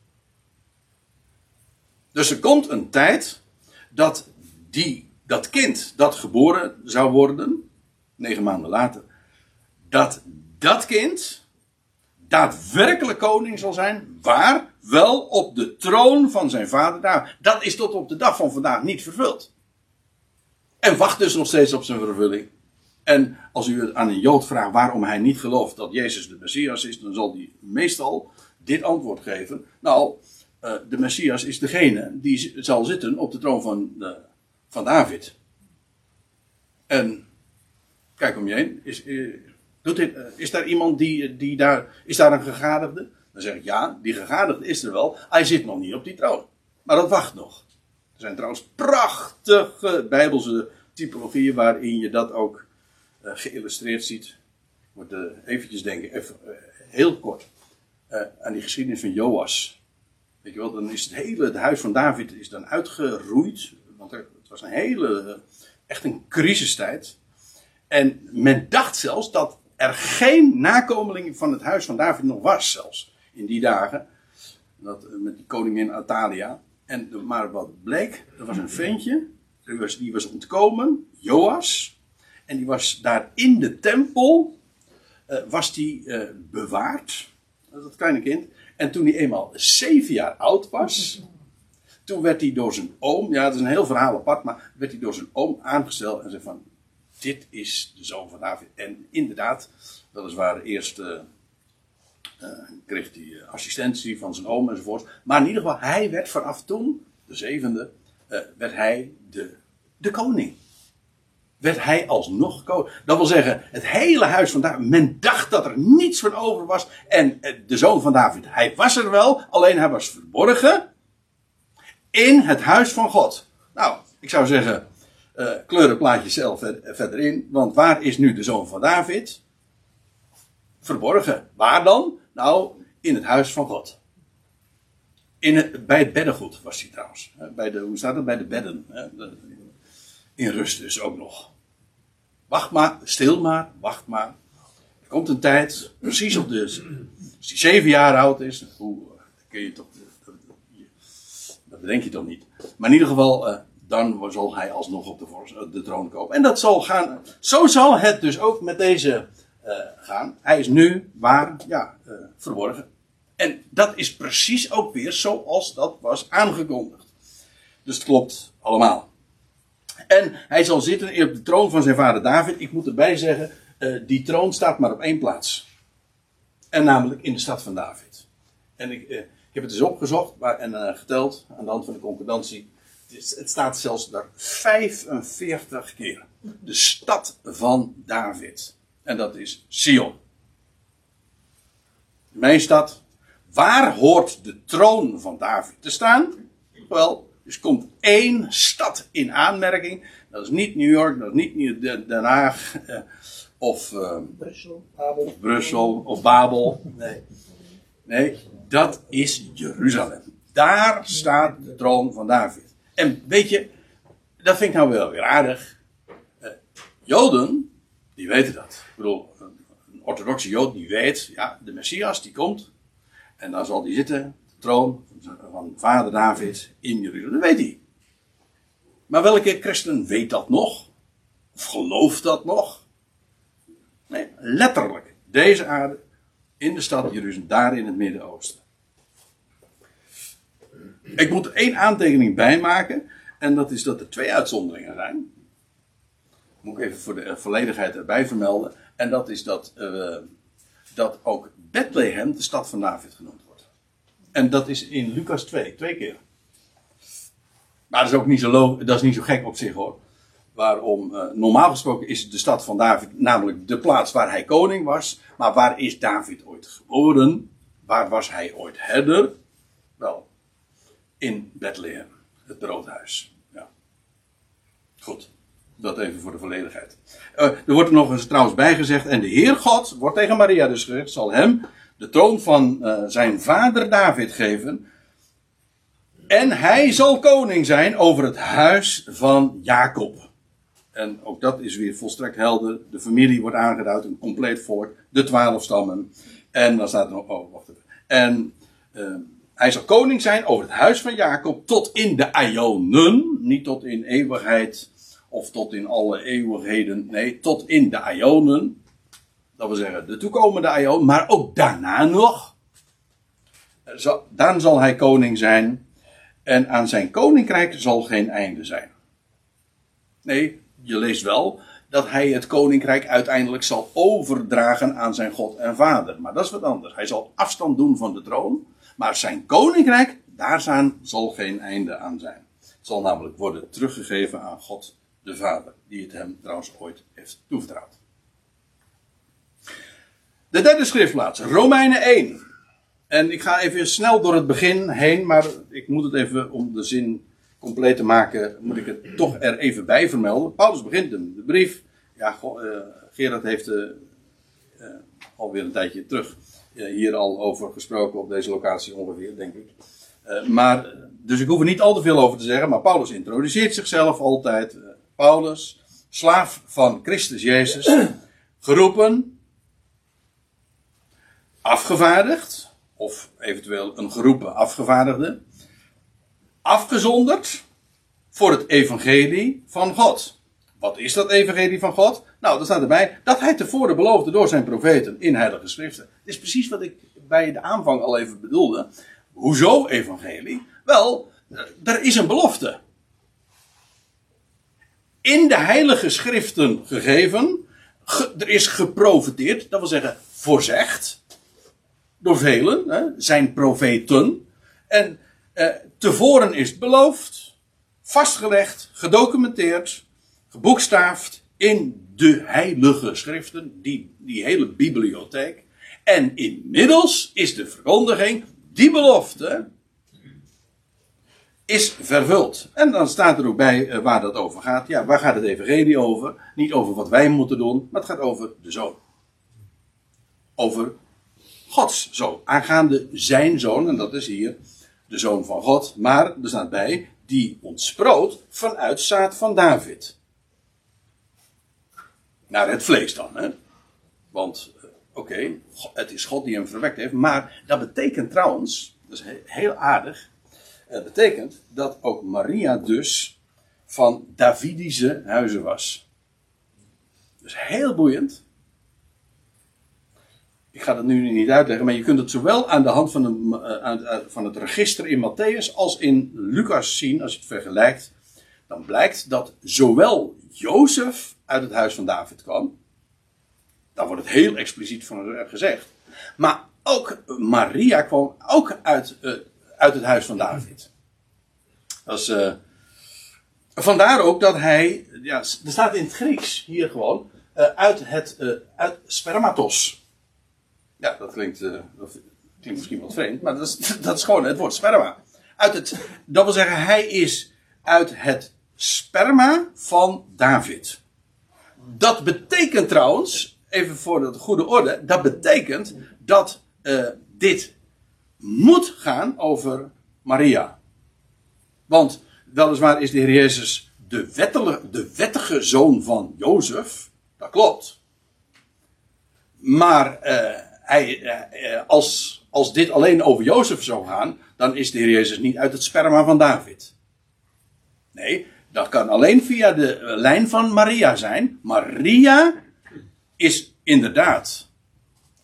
Dus er komt een tijd dat die, dat kind dat geboren zou worden, negen maanden later, dat dat kind daadwerkelijk koning zal zijn, waar wel op de troon van zijn vader David. Dat is tot op de dag van vandaag niet vervuld. En wacht dus nog steeds op zijn vervulling. En als u aan een Jood vraagt waarom hij niet gelooft dat Jezus de Messias is, dan zal hij meestal dit antwoord geven. Nou, eh, de Messias is degene die zal zitten op de troon van, de, van David. En kijk om je heen. Is, eh, doet eh, is daar iemand die, die daar. Is daar een gegadigde? Dan zeg ik ja, die gegadigde is er wel. Hij zit nog niet op die troon. Maar dat wacht nog. Er zijn trouwens prachtige Bijbelse typologieën waarin je dat ook geïllustreerd ziet. Ik moet eh, eventjes denken, even, eh, heel kort, eh, aan die geschiedenis van Joas. Weet je wel, dan is het hele het huis van David is dan uitgeroeid. Want er, het was een hele, eh, echt een crisistijd. En men dacht zelfs dat er geen nakomeling van het huis van David nog was, zelfs in die dagen. Dat, eh, met die koningin Atalia. En, maar wat bleek, er was een ventje, die was, die was ontkomen, Joas. En die was daar in de tempel, eh, was die eh, bewaard, dat kleine kind. En toen hij eenmaal zeven jaar oud was, toen werd hij door zijn oom, ja het is een heel verhaal apart, maar werd hij door zijn oom aangesteld en zei van, dit is de zoon van David. En inderdaad, weliswaar eerst eh, eh, kreeg hij assistentie van zijn oom enzovoort. Maar in ieder geval, hij werd vanaf toen, de zevende, werd hij de, de koning. Werd hij alsnog koning. Dat wil zeggen, het hele huis van David, men dacht dat er niets van over was. En eh, de zoon van David, hij was er wel, alleen hij was verborgen in het huis van God. Nou, ik zou zeggen, eh kleur plaatje zelf ver- verder in. Want waar is nu de zoon van David? Verborgen. Waar dan? Nou, in het huis van God. In het, bij het beddengoed was hij trouwens. Bij de, hoe staat het? Bij de bedden. In rust dus ook nog. Wacht maar, stil maar, wacht maar. Er komt een tijd, precies op de. Als hij zeven jaar oud is, hoe, eh, kun je toch. dat- dat- bedenk je toch niet. Maar in ieder geval, eh, dan zal hij alsnog op de, de troon komen. En dat zal gaan. Zo zal het dus ook met deze eh, gaan. Hij is nu waar, ja, eh, verborgen. En dat is precies ook weer zoals dat was aangekondigd. Dus het klopt allemaal. En hij zal zitten op de troon van zijn vader David. Ik moet erbij zeggen, eh, die troon staat maar op één plaats. En namelijk in de stad van David. En ik, eh, ik heb het eens opgezocht maar, en eh, geteld aan de hand van de concordantie. Het, is- het staat zelfs daar 45 keer. De stad van David. En dat is Sion. Mijn stad. Waar hoort de troon van David te staan? Wel, dus komt één stad in aanmerking. Dat is niet New York, dat is niet Den Haag. eh, of eh, Brussel. Babel. Brussel of Babel. Nee. Nee, dat is Jeruzalem. Daar staat de troon van David. En weet je, dat vind ik nou wel weer aardig. Eh, Joden, die weten dat. Ik bedoel, een, een orthodoxe Jood die weet, ja, de Messias die komt. En dan zal die zitten, de troon van vader David in Jeruzalem. Dat weet hij. Maar welke christen weet dat nog? Of gelooft dat nog? Nee, letterlijk. Deze aarde in de stad Jeruzalem, daar in het Midden-Oosten. Ik moet er één aantekening bij maken. En dat is dat er twee uitzonderingen zijn. Moet ik even voor de volledigheid erbij vermelden. En dat is dat, eh, dat ook Bethlehem de stad van David genoemd. En dat is in Lucas 2, twee keer. Maar dat is ook niet zo, dat is niet zo gek op zich hoor. Waarom? eh, normaal gesproken is de stad van David namelijk de plaats waar hij koning was. Maar waar is David ooit geboren? Waar was hij ooit herder? Wel, in Bethlehem, het broodhuis. Ja. Goed, dat even voor de volledigheid. Eh, er wordt er nog eens trouwens bijgezegd. En de Heer God, wordt tegen Maria dus gezegd, zal hem de troon van eh, zijn vader David geven. En hij zal koning zijn over het huis van Jacob. En ook dat is weer volstrekt helder. De familie wordt aangeduid, een compleet volk. De twaalf stammen. En dan staat er nog, oh, wacht. En eh, hij zal koning zijn over het huis van Jacob tot in de Ionen. Niet tot in eeuwigheid of tot in alle eeuwigheden. Nee, tot in de Ionen. Dat wil zeggen, de toekomende Ion. Maar ook daarna nog. Dan zal hij koning zijn. En aan zijn koninkrijk zal geen einde zijn. Nee, je leest wel dat hij het koninkrijk uiteindelijk zal overdragen aan zijn God en Vader. Maar dat is wat anders. Hij zal afstand doen van de troon. Maar zijn koninkrijk, daar zal geen einde aan zijn. Het zal namelijk worden teruggegeven aan God de Vader. Die het hem trouwens ooit heeft toevertrouwd. De derde schriftplaats, Romeinen 1. En ik ga even snel door het begin heen, maar ik moet het even om de zin compleet te maken, moet ik het toch er even bij vermelden. Paulus begint hem, de brief. Ja, eh, Gerard heeft eh, alweer een tijdje terug hier al over gesproken op deze locatie ongeveer, denk ik. Maar, dus ik hoef er niet al te veel over te zeggen, maar Paulus introduceert zichzelf altijd. Paulus, slaaf van Christus Jezus, geroepen, afgevaardigd, of eventueel een geroepen afgevaardigde, afgezonderd voor het evangelie van God. Wat is dat evangelie van God? Nou, daar staat erbij dat hij tevoren beloofde door zijn profeten in heilige schriften. Het is precies wat ik bij de aanvang al even bedoelde. Hoezo evangelie? Wel, er is een belofte. In de heilige schriften gegeven. ge- er is geprofeteerd, dat wil zeggen voorzegd. Door velen, hè, zijn profeten. En eh, tevoren is beloofd, vastgelegd, gedocumenteerd, geboekstaafd in de heilige schriften, die, die hele bibliotheek. En inmiddels is de verkondiging, die belofte, is vervuld. En dan staat er ook bij eh, waar dat over gaat. Ja, waar gaat het evangelie over? Niet over wat wij moeten doen, maar het gaat over de zoon. Over Gods zoon. Aangaande zijn zoon, en dat is hier de zoon van God. Maar er staat bij, die ontsproot vanuit zaad van David. Naar het vlees dan, hè? Want, eh, oké, het is God die hem verwekt heeft. Maar dat betekent trouwens, dat is he- heel aardig. Het betekent dat ook Maria dus van Davidische huizen was. Dus heel boeiend. Ik ga dat nu niet uitleggen, maar je kunt het zowel aan de hand van, een, eh, aan- van het register in Matthäus als in Lucas zien, als je het vergelijkt. Dan blijkt dat zowel Jozef uit het huis van David kwam. Daar wordt het heel expliciet van gezegd. Maar ook Maria kwam ook uit, eh, uit het huis van David. Eh, vandaar ook dat hij, ja, er staat in het Grieks hier gewoon, eh, uit het eh, uit spermatos. Ja, dat klinkt, eh, dat klinkt misschien wat vreemd, maar dat is, dat is gewoon het woord sperma. Uit het, dat wil zeggen, hij is uit het sperma van David. Dat betekent trouwens, even voor de goede orde, dat betekent dat eh, dit moet gaan over Maria. Want weliswaar is de Heer Jezus de, de wettige zoon van Jozef, dat klopt. Maar eh, als, als dit alleen over Jozef zou gaan, dan is de Heer Jezus niet uit het sperma van David. Nee, dat kan alleen via de eh, lijn van Maria zijn. Maria is inderdaad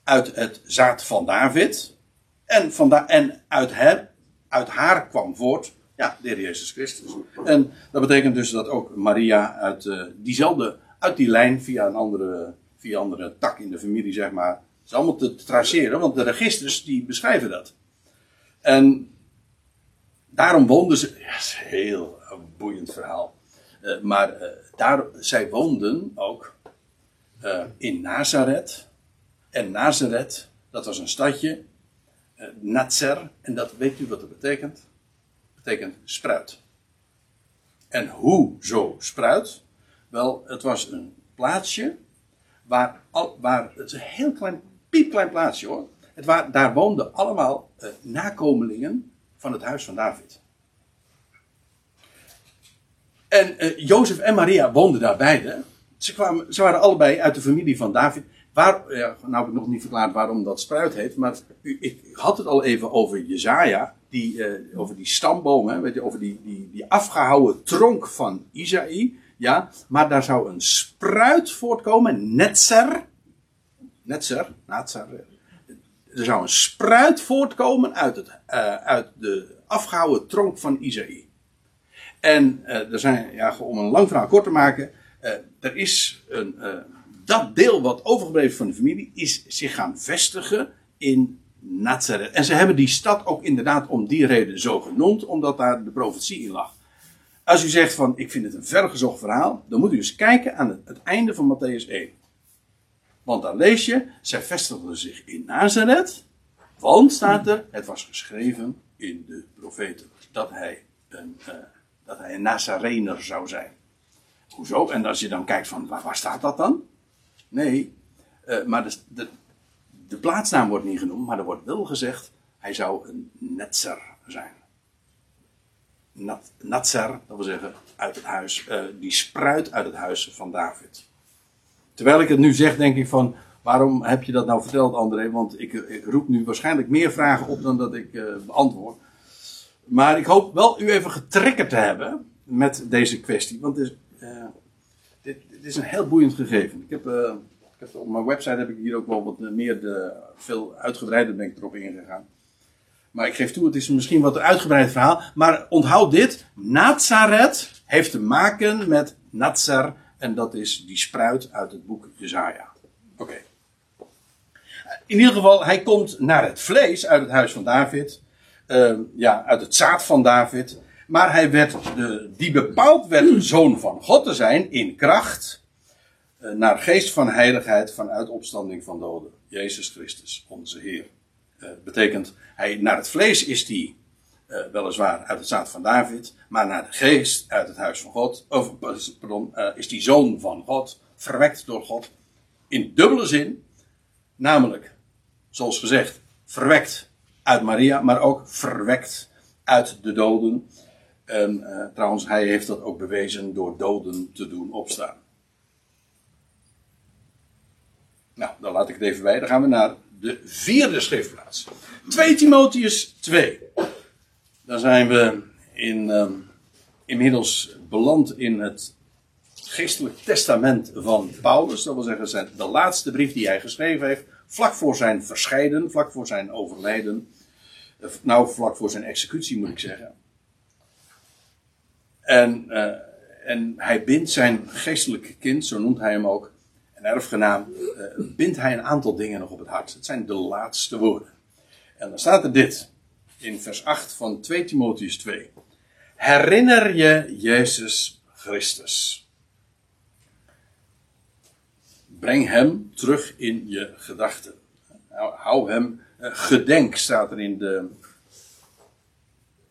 uit het zaad van David. En, vanda- en uit, haar, uit haar kwam voort, ja, de Heer Jezus Christus. En dat betekent dus dat ook Maria uit eh, diezelfde, uit die lijn via een andere, via andere tak in de familie, zeg maar. Is allemaal te traceren, want de registers die beschrijven dat. En daarom woonden ze. Ja, dat een heel boeiend verhaal. Eh, maar eh, daar, zij woonden ook eh, in Nazareth. En Nazareth, dat was een stadje. Nazer. En dat weet u wat dat betekent? betekent spruit. En hoe zo spruit? Wel, het was een plaatsje waar, al, waar het een heel klein, piepklein plaatsje hoor. Het waar, daar woonden allemaal eh, nakomelingen van het huis van David. En eh, Jozef en Maria woonden daar beide. Ze, kwamen, ze waren allebei uit de familie van David. Waar, nou heb ik nog niet verklaard waarom dat spruit heet. Maar ik had het al even over Jezaja. Die, eh, over die stamboom. Hè, weet je, over die, die, die afgehouwen tronk van Isaïe. Ja, maar daar zou een spruit voortkomen. Netzer. Netzer. Netzer. Er zou een spruit voortkomen uit, het, eh, uit de afgehouwen tronk van Isaïe. En eh, er zijn, ja, om een lang verhaal kort te maken, eh, er is een, dat deel wat overgebleven van de familie, is zich gaan vestigen in Nazareth. En ze hebben die stad ook inderdaad om die reden zo genoemd, omdat daar de profetie in lag. Als u zegt van, ik vind het een vergezocht verhaal, dan moet u eens kijken aan het, het einde van Matthäus 1. Want dan lees je, zij vestigden zich in Nazareth, want staat er, het was geschreven in de profeten, dat hij een, eh, dat hij een Nazarener zou zijn. Hoezo? En als je dan kijkt van, waar, staat dat dan? Nee, eh, maar de, de, de plaatsnaam wordt niet genoemd, maar er wordt wel gezegd, hij zou een Netzer zijn. Nat, Natzer, dat wil zeggen, uit het huis, eh, die spruit uit het huis van David. Terwijl ik het nu zeg, denk ik van, waarom heb je dat nou verteld, André? Want ik, ik roep nu waarschijnlijk meer vragen op dan dat ik eh, beantwoord. Maar ik hoop wel u even getriggerd te hebben met deze kwestie. Want eh, dit, dit is een heel boeiend gegeven. Ik heb, eh, ik heb, op mijn website heb ik hier ook wel wat meer de, veel uitgebreider ben ik erop ingegaan. Maar ik geef toe, het is misschien wat een uitgebreid verhaal. Maar onthoud dit. Nazareth heeft te maken met Nazar. En dat is die spruit uit het boek Jezaja. Oké. In ieder geval, hij komt naar het vlees uit het huis van David. Uh, ja, uit het zaad van David. Maar hij werd, de, die bepaald werd zoon van God te zijn in kracht. Uh, naar geest van heiligheid vanuit opstanding van doden. Jezus Christus, onze Heer. Uh, betekent, hij, naar het vlees is hij uh, weliswaar uit het zaad van David, maar naar de geest uit het huis van God, of, pardon, uh, is die zoon van God, verwekt door God, in dubbele zin, namelijk, zoals gezegd, verwekt uit Maria, maar ook verwekt uit de doden. En uh, trouwens, hij heeft dat ook bewezen door doden te doen opstaan. Nou, dan laat ik het even bij. Dan gaan we naar de vierde schriftplaats. 2 Timotheus 2. Dan zijn we in, um, inmiddels beland in het geestelijk testament van Paulus. Dat wil zeggen, de laatste brief die hij geschreven heeft vlak voor zijn verscheiden, vlak voor zijn overlijden. eh, Nou, vlak voor zijn executie moet ik zeggen. En, eh, en hij bindt zijn geestelijke kind, zo noemt hij hem ook, een erfgenaam, eh, bindt hij een aantal dingen nog op het hart. Het zijn de laatste woorden. En dan staat er dit in vers 8 van 2 Timotheus 2. Herinner je Jezus Christus. Breng hem terug in je gedachten. Hou, hem, eh, gedenk staat er in de.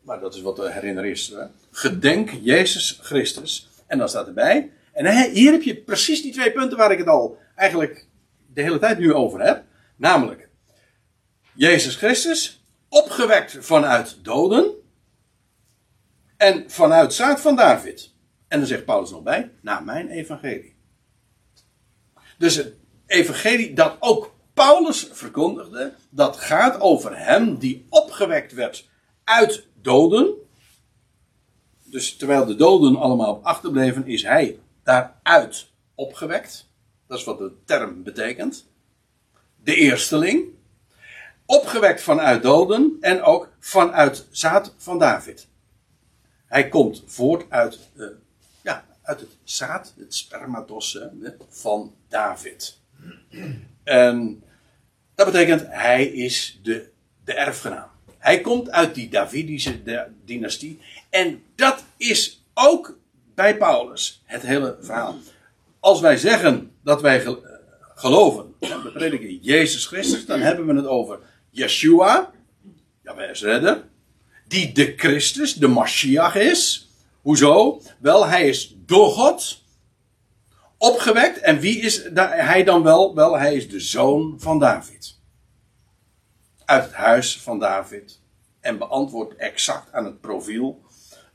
Maar dat is wat de herinner is. Gedenk Jezus Christus. En dan staat erbij. En hier heb je precies die twee punten waar ik het al eigenlijk de hele tijd nu over heb. Namelijk, Jezus Christus, opgewekt vanuit doden. En vanuit zaad van David. En dan zegt Paulus nog bij, naar mijn evangelie. Dus het evangelie dat ook Paulus verkondigde, dat gaat over hem die opgewekt werd uit doden. Dus terwijl de doden allemaal achterbleven, is hij daaruit opgewekt. Dat is wat de term betekent. De eersteling. Opgewekt vanuit doden en ook vanuit zaad van David. Hij komt voort uit, eh, ja, uit het zaad, het spermatos van David. En dat betekent, hij is de, de erfgenaam. Hij komt uit die Davidische dynastie. En dat is ook bij Paulus het hele verhaal. Als wij zeggen dat wij eh, geloven, we prediken Jezus Christus, dan hebben we het over Yeshua, Jawel is redder, die de Christus, de Mashiach is. Hoezo? Wel, hij is door God opgewekt. En wie is hij dan wel? Wel, hij is de zoon van David. Uit het huis van David. En beantwoordt exact aan het profiel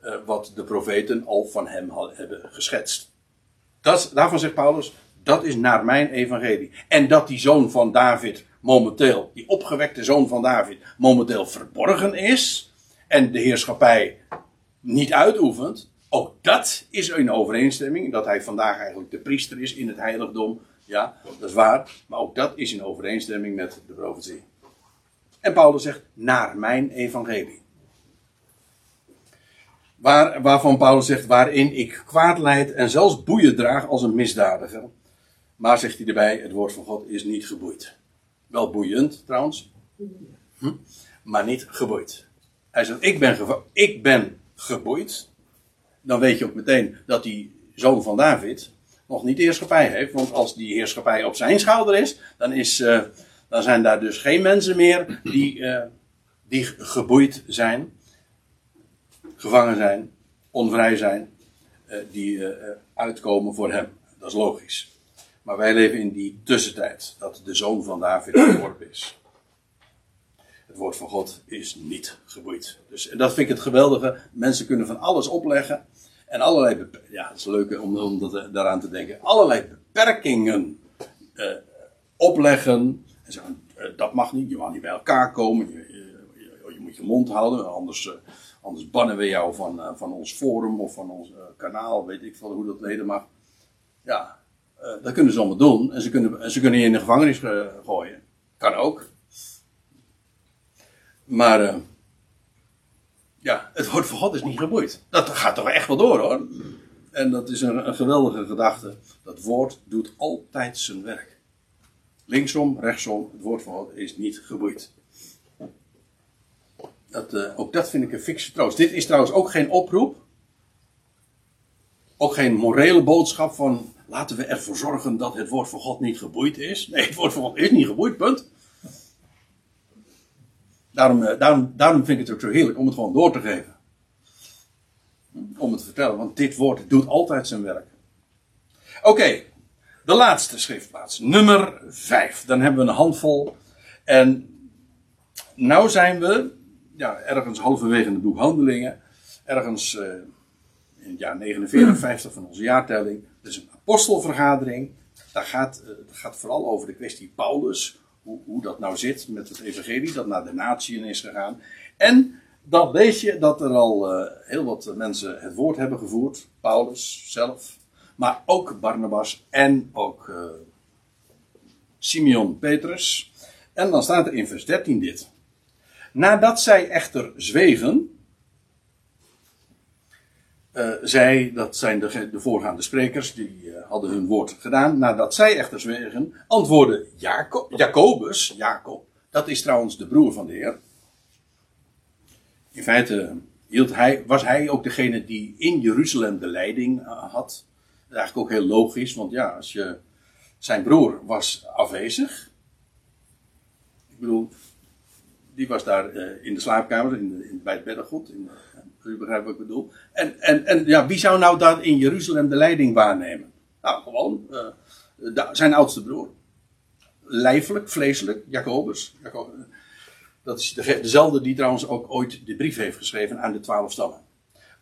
eh, wat de profeten al van hem had- hebben geschetst. Dat, daarvan zegt Paulus, dat is naar mijn evangelie. En dat die zoon van David momenteel, die opgewekte zoon van David, momenteel verborgen is. En de heerschappij niet uitoefent. Ook dat is in overeenstemming. Dat hij vandaag eigenlijk de priester is in het heiligdom. Ja, dat is waar. Maar ook dat is in overeenstemming met de profetie. En Paulus zegt, naar mijn evangelie. Waar, waarvan Paulus zegt, waarin ik kwaad leid en zelfs boeien draag als een misdadiger. Maar zegt hij erbij, het woord van God is niet geboeid. Wel boeiend trouwens, hm? maar niet geboeid. Hij zegt, ik ben, ik ben geboeid. Dan weet je ook meteen dat die zoon van David nog niet heerschappij heeft. Want als die heerschappij op zijn schouder is, dan, is, eh, dan zijn daar dus geen mensen meer die, eh, die geboeid zijn gevangen zijn, onvrij zijn, eh, die uitkomen voor hem. Dat is logisch. Maar wij leven in die tussentijd, dat de zoon van David geworpen is. Het woord van God is niet geboeid. Dus en dat vind ik het geweldige. Mensen kunnen van alles opleggen. En allerlei, ja, het is leuk om, om dat, eh, daaraan te denken. Allerlei beperkingen eh, opleggen. En zeggen, eh, dat mag niet, je mag niet bij elkaar komen. Je, je, je- moet je mond houden, anders, anders bannen we jou van, van ons forum of van ons kanaal. Weet ik veel hoe dat leden mag. Ja, eh, dat kunnen ze allemaal doen. En ze kunnen, en ze kunnen je in de gevangenis eh, gooien. Kan ook. Maar eh, ja, het woord van God is niet geboeid. Dat gaat toch echt wel door hoor. En dat is een, een geweldige gedachte. Dat woord doet altijd zijn werk. Linksom, rechtsom, het woord van God is niet geboeid. Dat, ook dat vind ik een fikse troost. Dit is trouwens ook geen oproep. Ook geen morele boodschap van laten we ervoor zorgen dat het woord van God niet geboeid is. Nee, het woord van God is niet geboeid, punt. Daarom, eh, daarom, daarom vind ik het ook zo heerlijk om het gewoon door te geven. Om het te vertellen, want dit woord doet altijd zijn werk. Oké, de laatste schriftplaats, nummer 5. Dan hebben we een handvol. En nou zijn we ja, ergens halverwege in het boek Handelingen. Ergens eh, in het jaar 49, 50 van onze jaartelling. Dus een apostelvergadering. Daar gaat, eh, het gaat vooral over de kwestie Paulus. Hoe, hoe dat nou zit met het evangelie dat naar de natieën is gegaan. En dan lees je dat er al eh, heel wat mensen het woord hebben gevoerd. Paulus zelf. Maar ook Barnabas en ook, eh, Simeon Petrus. En dan staat er in vers 13 dit. Nadat zij echter zwegen, eh, zij, dat zijn de, de voorgaande sprekers, die eh, hadden hun woord gedaan. Nadat zij echter zwegen, antwoordde Jacob, Jacobus, Jacob, dat is trouwens de broer van de Heer. In feite hield hij, was hij ook degene die in Jeruzalem de leiding eh, had. Dat is eigenlijk ook heel logisch, want ja, als je, zijn broer was afwezig. Ik bedoel, die was daar in de slaapkamer, in bij het beddengoed. In, u begrijpt wat ik bedoel. En, en, en ja, wie zou nou daar in Jeruzalem de leiding waarnemen? Nou, gewoon de, zijn oudste broer. Lijfelijk, vleeselijk, Jacobus. Jacobus. Dat is de, dezelfde die trouwens ook ooit de brief heeft geschreven aan de twaalf stammen.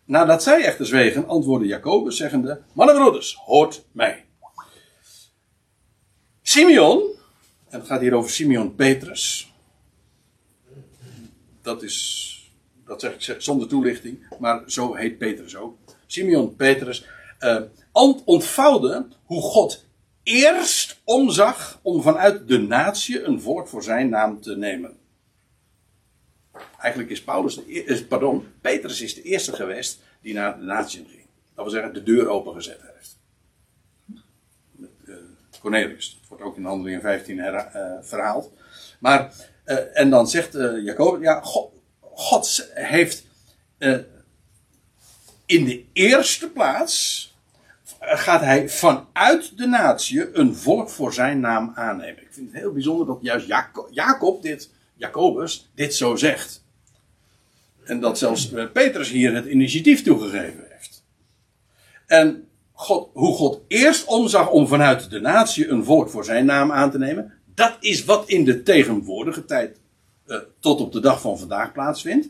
Nadat zij echter zwegen, antwoordde Jacobus zeggende: Mannenbroeders, hoort mij. Simeon, en het gaat hier over Simeon Petrus. Dat is, dat zeg ik zonder toelichting, maar zo heet Petrus ook. Simeon Petrus uh, ontvouwde hoe God eerst omzag om vanuit de natie een volk voor zijn naam te nemen. Eigenlijk is Paulus, de, pardon, Petrus is de eerste geweest die naar de natie ging. Dat wil zeggen, de deur opengezet heeft. Uh, Cornelius. Dat wordt ook in handelingen 15 her, uh, verhaald. Maar, en dan zegt Jacob, ja, God, God heeft in de eerste plaats gaat hij vanuit de natie een volk voor zijn naam aannemen. Ik vind het heel bijzonder dat juist Jacob, dit, Jacobus dit zo zegt. En dat zelfs Petrus hier het initiatief toegegeven heeft. En God, hoe God eerst omzag om vanuit de natie een volk voor zijn naam aan te nemen, dat is wat in de tegenwoordige tijd uh, tot op de dag van vandaag plaatsvindt.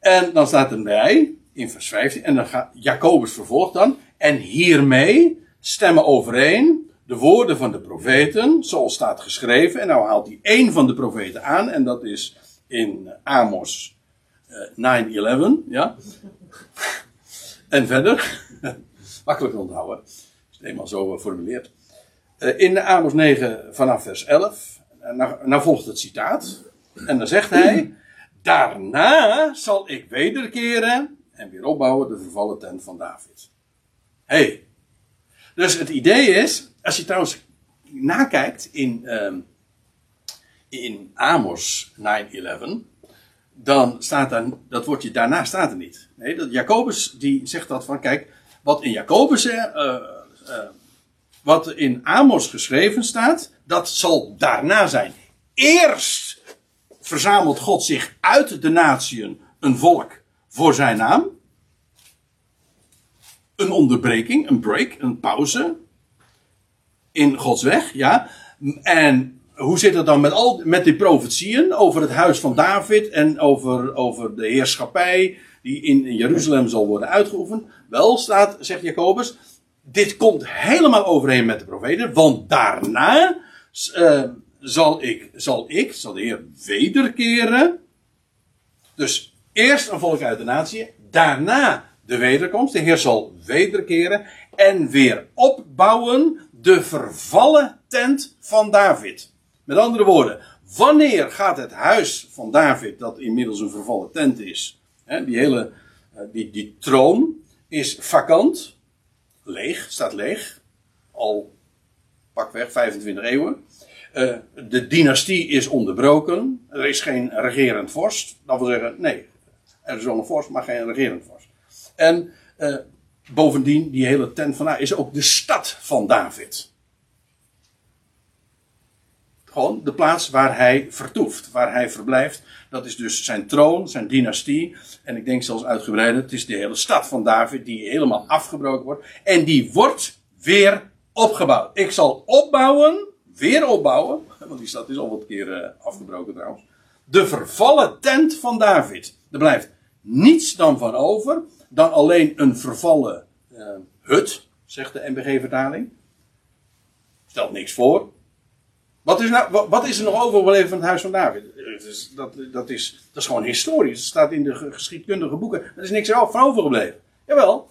En dan staat erbij, in vers 15, en dan gaat Jacobus vervolgt dan, en hiermee stemmen overeen de woorden van de profeten, zoals staat geschreven. En nou haalt hij één van de profeten aan, en dat is in Amos uh, 9-11, ja. en verder, makkelijk onthouden, is het eenmaal zo formuleerd. Uh, in Amos 9 vanaf vers 11, nou, nou volgt het citaat, en dan zegt hij, daarna zal ik wederkeren en weer opbouwen de vervallen tent van David. Hey. Dus het idee is, als je trouwens nakijkt in, um, in Amos 9-11, dan staat daar, dat woordje daarna staat er niet. Nee, dat Jacobus die zegt dat van, kijk, wat in Jacobus, uh, uh, wat in Amos geschreven staat, dat zal daarna zijn. Eerst verzamelt God zich uit de natieën een volk voor zijn naam een onderbreking, een break, een pauze in Gods weg, ja. En hoe zit het dan met, al, met die profetieën over het huis van David en over, over de heerschappij die in Jeruzalem zal worden uitgeoefend? Wel staat, zegt Jacobus, dit komt helemaal overeen met de profeten, want daarna uh, zal ik, zal ik, zal de Heer wederkeren. Dus eerst een volk uit de natie, daarna de wederkomst. De Heer zal wederkeren en weer opbouwen de vervallen tent van David. Met andere woorden, wanneer gaat het huis van David, dat inmiddels een vervallen tent is, hè, die hele eh, die, die troon is vakant, leeg, staat leeg, al pakweg 25 eeuwen. Uh, de dynastie is onderbroken, er is geen regerend vorst. Dat wil zeggen, nee, er is wel een vorst, maar geen regerend vorst. En uh, bovendien, die hele tent van is ook de stad van David. Gewoon de plaats waar hij vertoeft, waar hij verblijft. Dat is dus zijn troon, zijn dynastie. En ik denk zelfs uitgebreid, het is de hele stad van David die helemaal afgebroken wordt. En die wordt weer opgebouwd. Ik zal opbouwen, weer opbouwen. Want die stad is al wat keer uh, afgebroken trouwens. De vervallen tent van David. Er blijft niets dan van over dan alleen een vervallen uh, hut, zegt de MBG-vertaling. Stelt niks voor. Wat is, nou, wat is er nog overgebleven van het huis van David? Dat, dat, is, dat is gewoon historisch. Het staat in de geschiedkundige boeken. Er is niks van overgebleven. Jawel.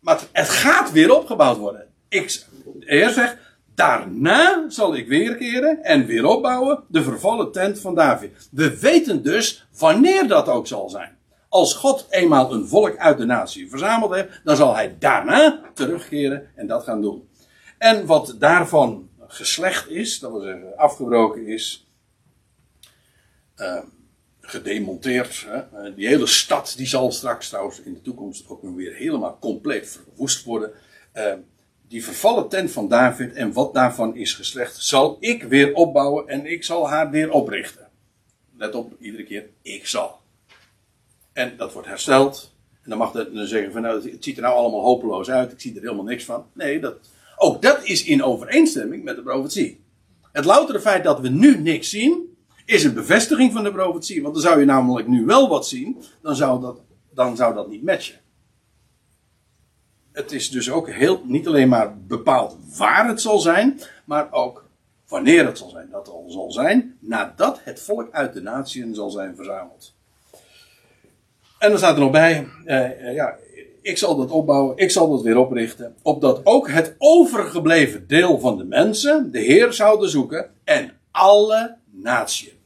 Maar het, gaat weer opgebouwd worden. Ik, de zegt, daarna zal ik weerkeren en weer opbouwen de vervallen tent van David. We weten dus wanneer dat ook zal zijn. Als God eenmaal een volk uit de natie verzameld heeft, dan zal hij daarna terugkeren en dat gaan doen. En wat daarvan geslecht is, dat wil zeggen afgebroken is, uh, gedemonteerd. Hè. Die hele stad die zal straks trouwens in de toekomst ook weer helemaal compleet verwoest worden. Uh, die vervallen tent van David en wat daarvan is geslecht, zal ik weer opbouwen en ik zal haar weer oprichten. Let op, iedere keer, ik zal. En dat wordt hersteld. En dan mag je zeggen van nou, het ziet er nou allemaal hopeloos uit, ik zie er helemaal niks van. Nee, dat, ook dat is in overeenstemming met de profetie. Het loutere feit dat we nu niks zien, is een bevestiging van de profetie. Want dan zou je namelijk nu wel wat zien, dan zou dat, dan zou dat niet matchen. Het is dus ook heel, niet alleen maar bepaald waar het zal zijn, maar ook wanneer het zal zijn. Dat al zal zijn nadat het volk uit de natieën zal zijn verzameld. En dan staat er nog bij, eh, eh, ja, ik zal dat opbouwen, ik zal dat weer oprichten, opdat ook het overgebleven deel van de mensen de Heer zouden zoeken en alle natieën.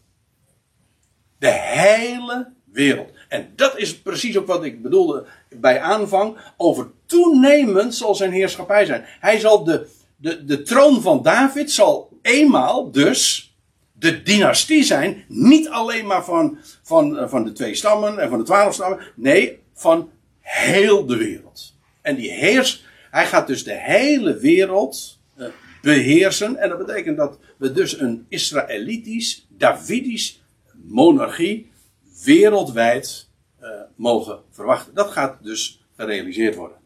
De hele wereld. En dat is precies ook wat ik bedoelde bij aanvang. Over toenemend zal zijn heerschappij zijn. Hij zal de, de, de troon van David zal eenmaal dus de dynastie zijn. Niet alleen maar van, van, van de twee stammen en van de twaalf stammen. Nee, van heel de wereld. En die heers, hij gaat dus de hele wereld uh, beheersen. En dat betekent dat we dus een Israëlitisch, Davidisch monarchie wereldwijd uh, mogen verwachten. Dat gaat dus gerealiseerd worden.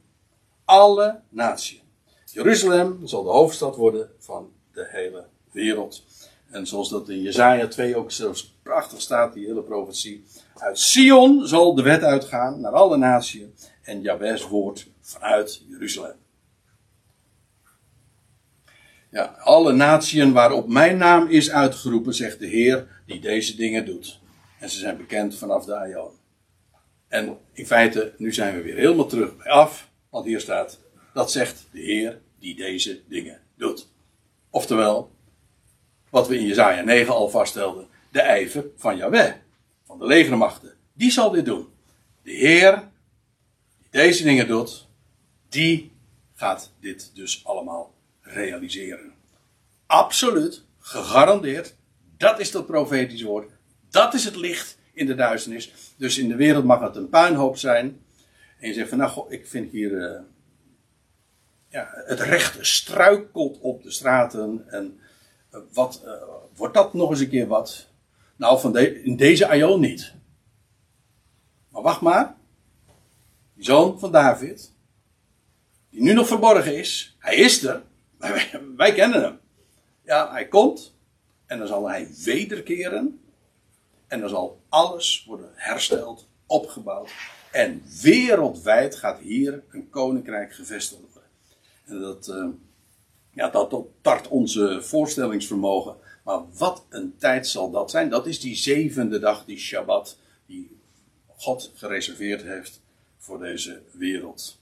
Alle naties. Jeruzalem zal de hoofdstad worden van de hele wereld. En zoals dat in Jezaja 2 ook zelfs prachtig staat, die hele profetie. Uit Sion zal de wet uitgaan naar alle naties. En Jahweh's woord vanuit Jeruzalem. Ja, alle naties waarop mijn naam is uitgeroepen, zegt de Heer, die deze dingen doet. En ze zijn bekend vanaf de Aion. En in feite, nu zijn we weer helemaal terug bij af. Want hier staat, dat zegt de Heer die deze dingen doet. Oftewel, wat we in Jezaja 9 al vaststelden. De ijver van Yahweh, van de legermachten. Die zal dit doen. De Heer die deze dingen doet, die gaat dit dus allemaal realiseren. Absoluut, gegarandeerd. Dat is dat profetisch woord. Dat is het licht in de duisternis. Dus in de wereld mag het een puinhoop zijn. En je zegt van nou, ik vind hier. Uh, ja, het recht struikelt op de straten. En uh, wat, uh, wordt dat nog eens een keer wat? Nou, van in deze aion niet. Maar wacht maar. Die zoon van David. Die nu nog verborgen is. Hij is er. Wij, wij kennen hem. Ja, hij komt. En dan zal hij wederkeren. En dan zal alles worden hersteld, opgebouwd. En wereldwijd gaat hier een koninkrijk gevestigd worden. En dat, uh, ja, dat tart onze voorstellingsvermogen. Maar wat een tijd zal dat zijn? Dat is die zevende dag, die Shabbat, die God gereserveerd heeft voor deze wereld.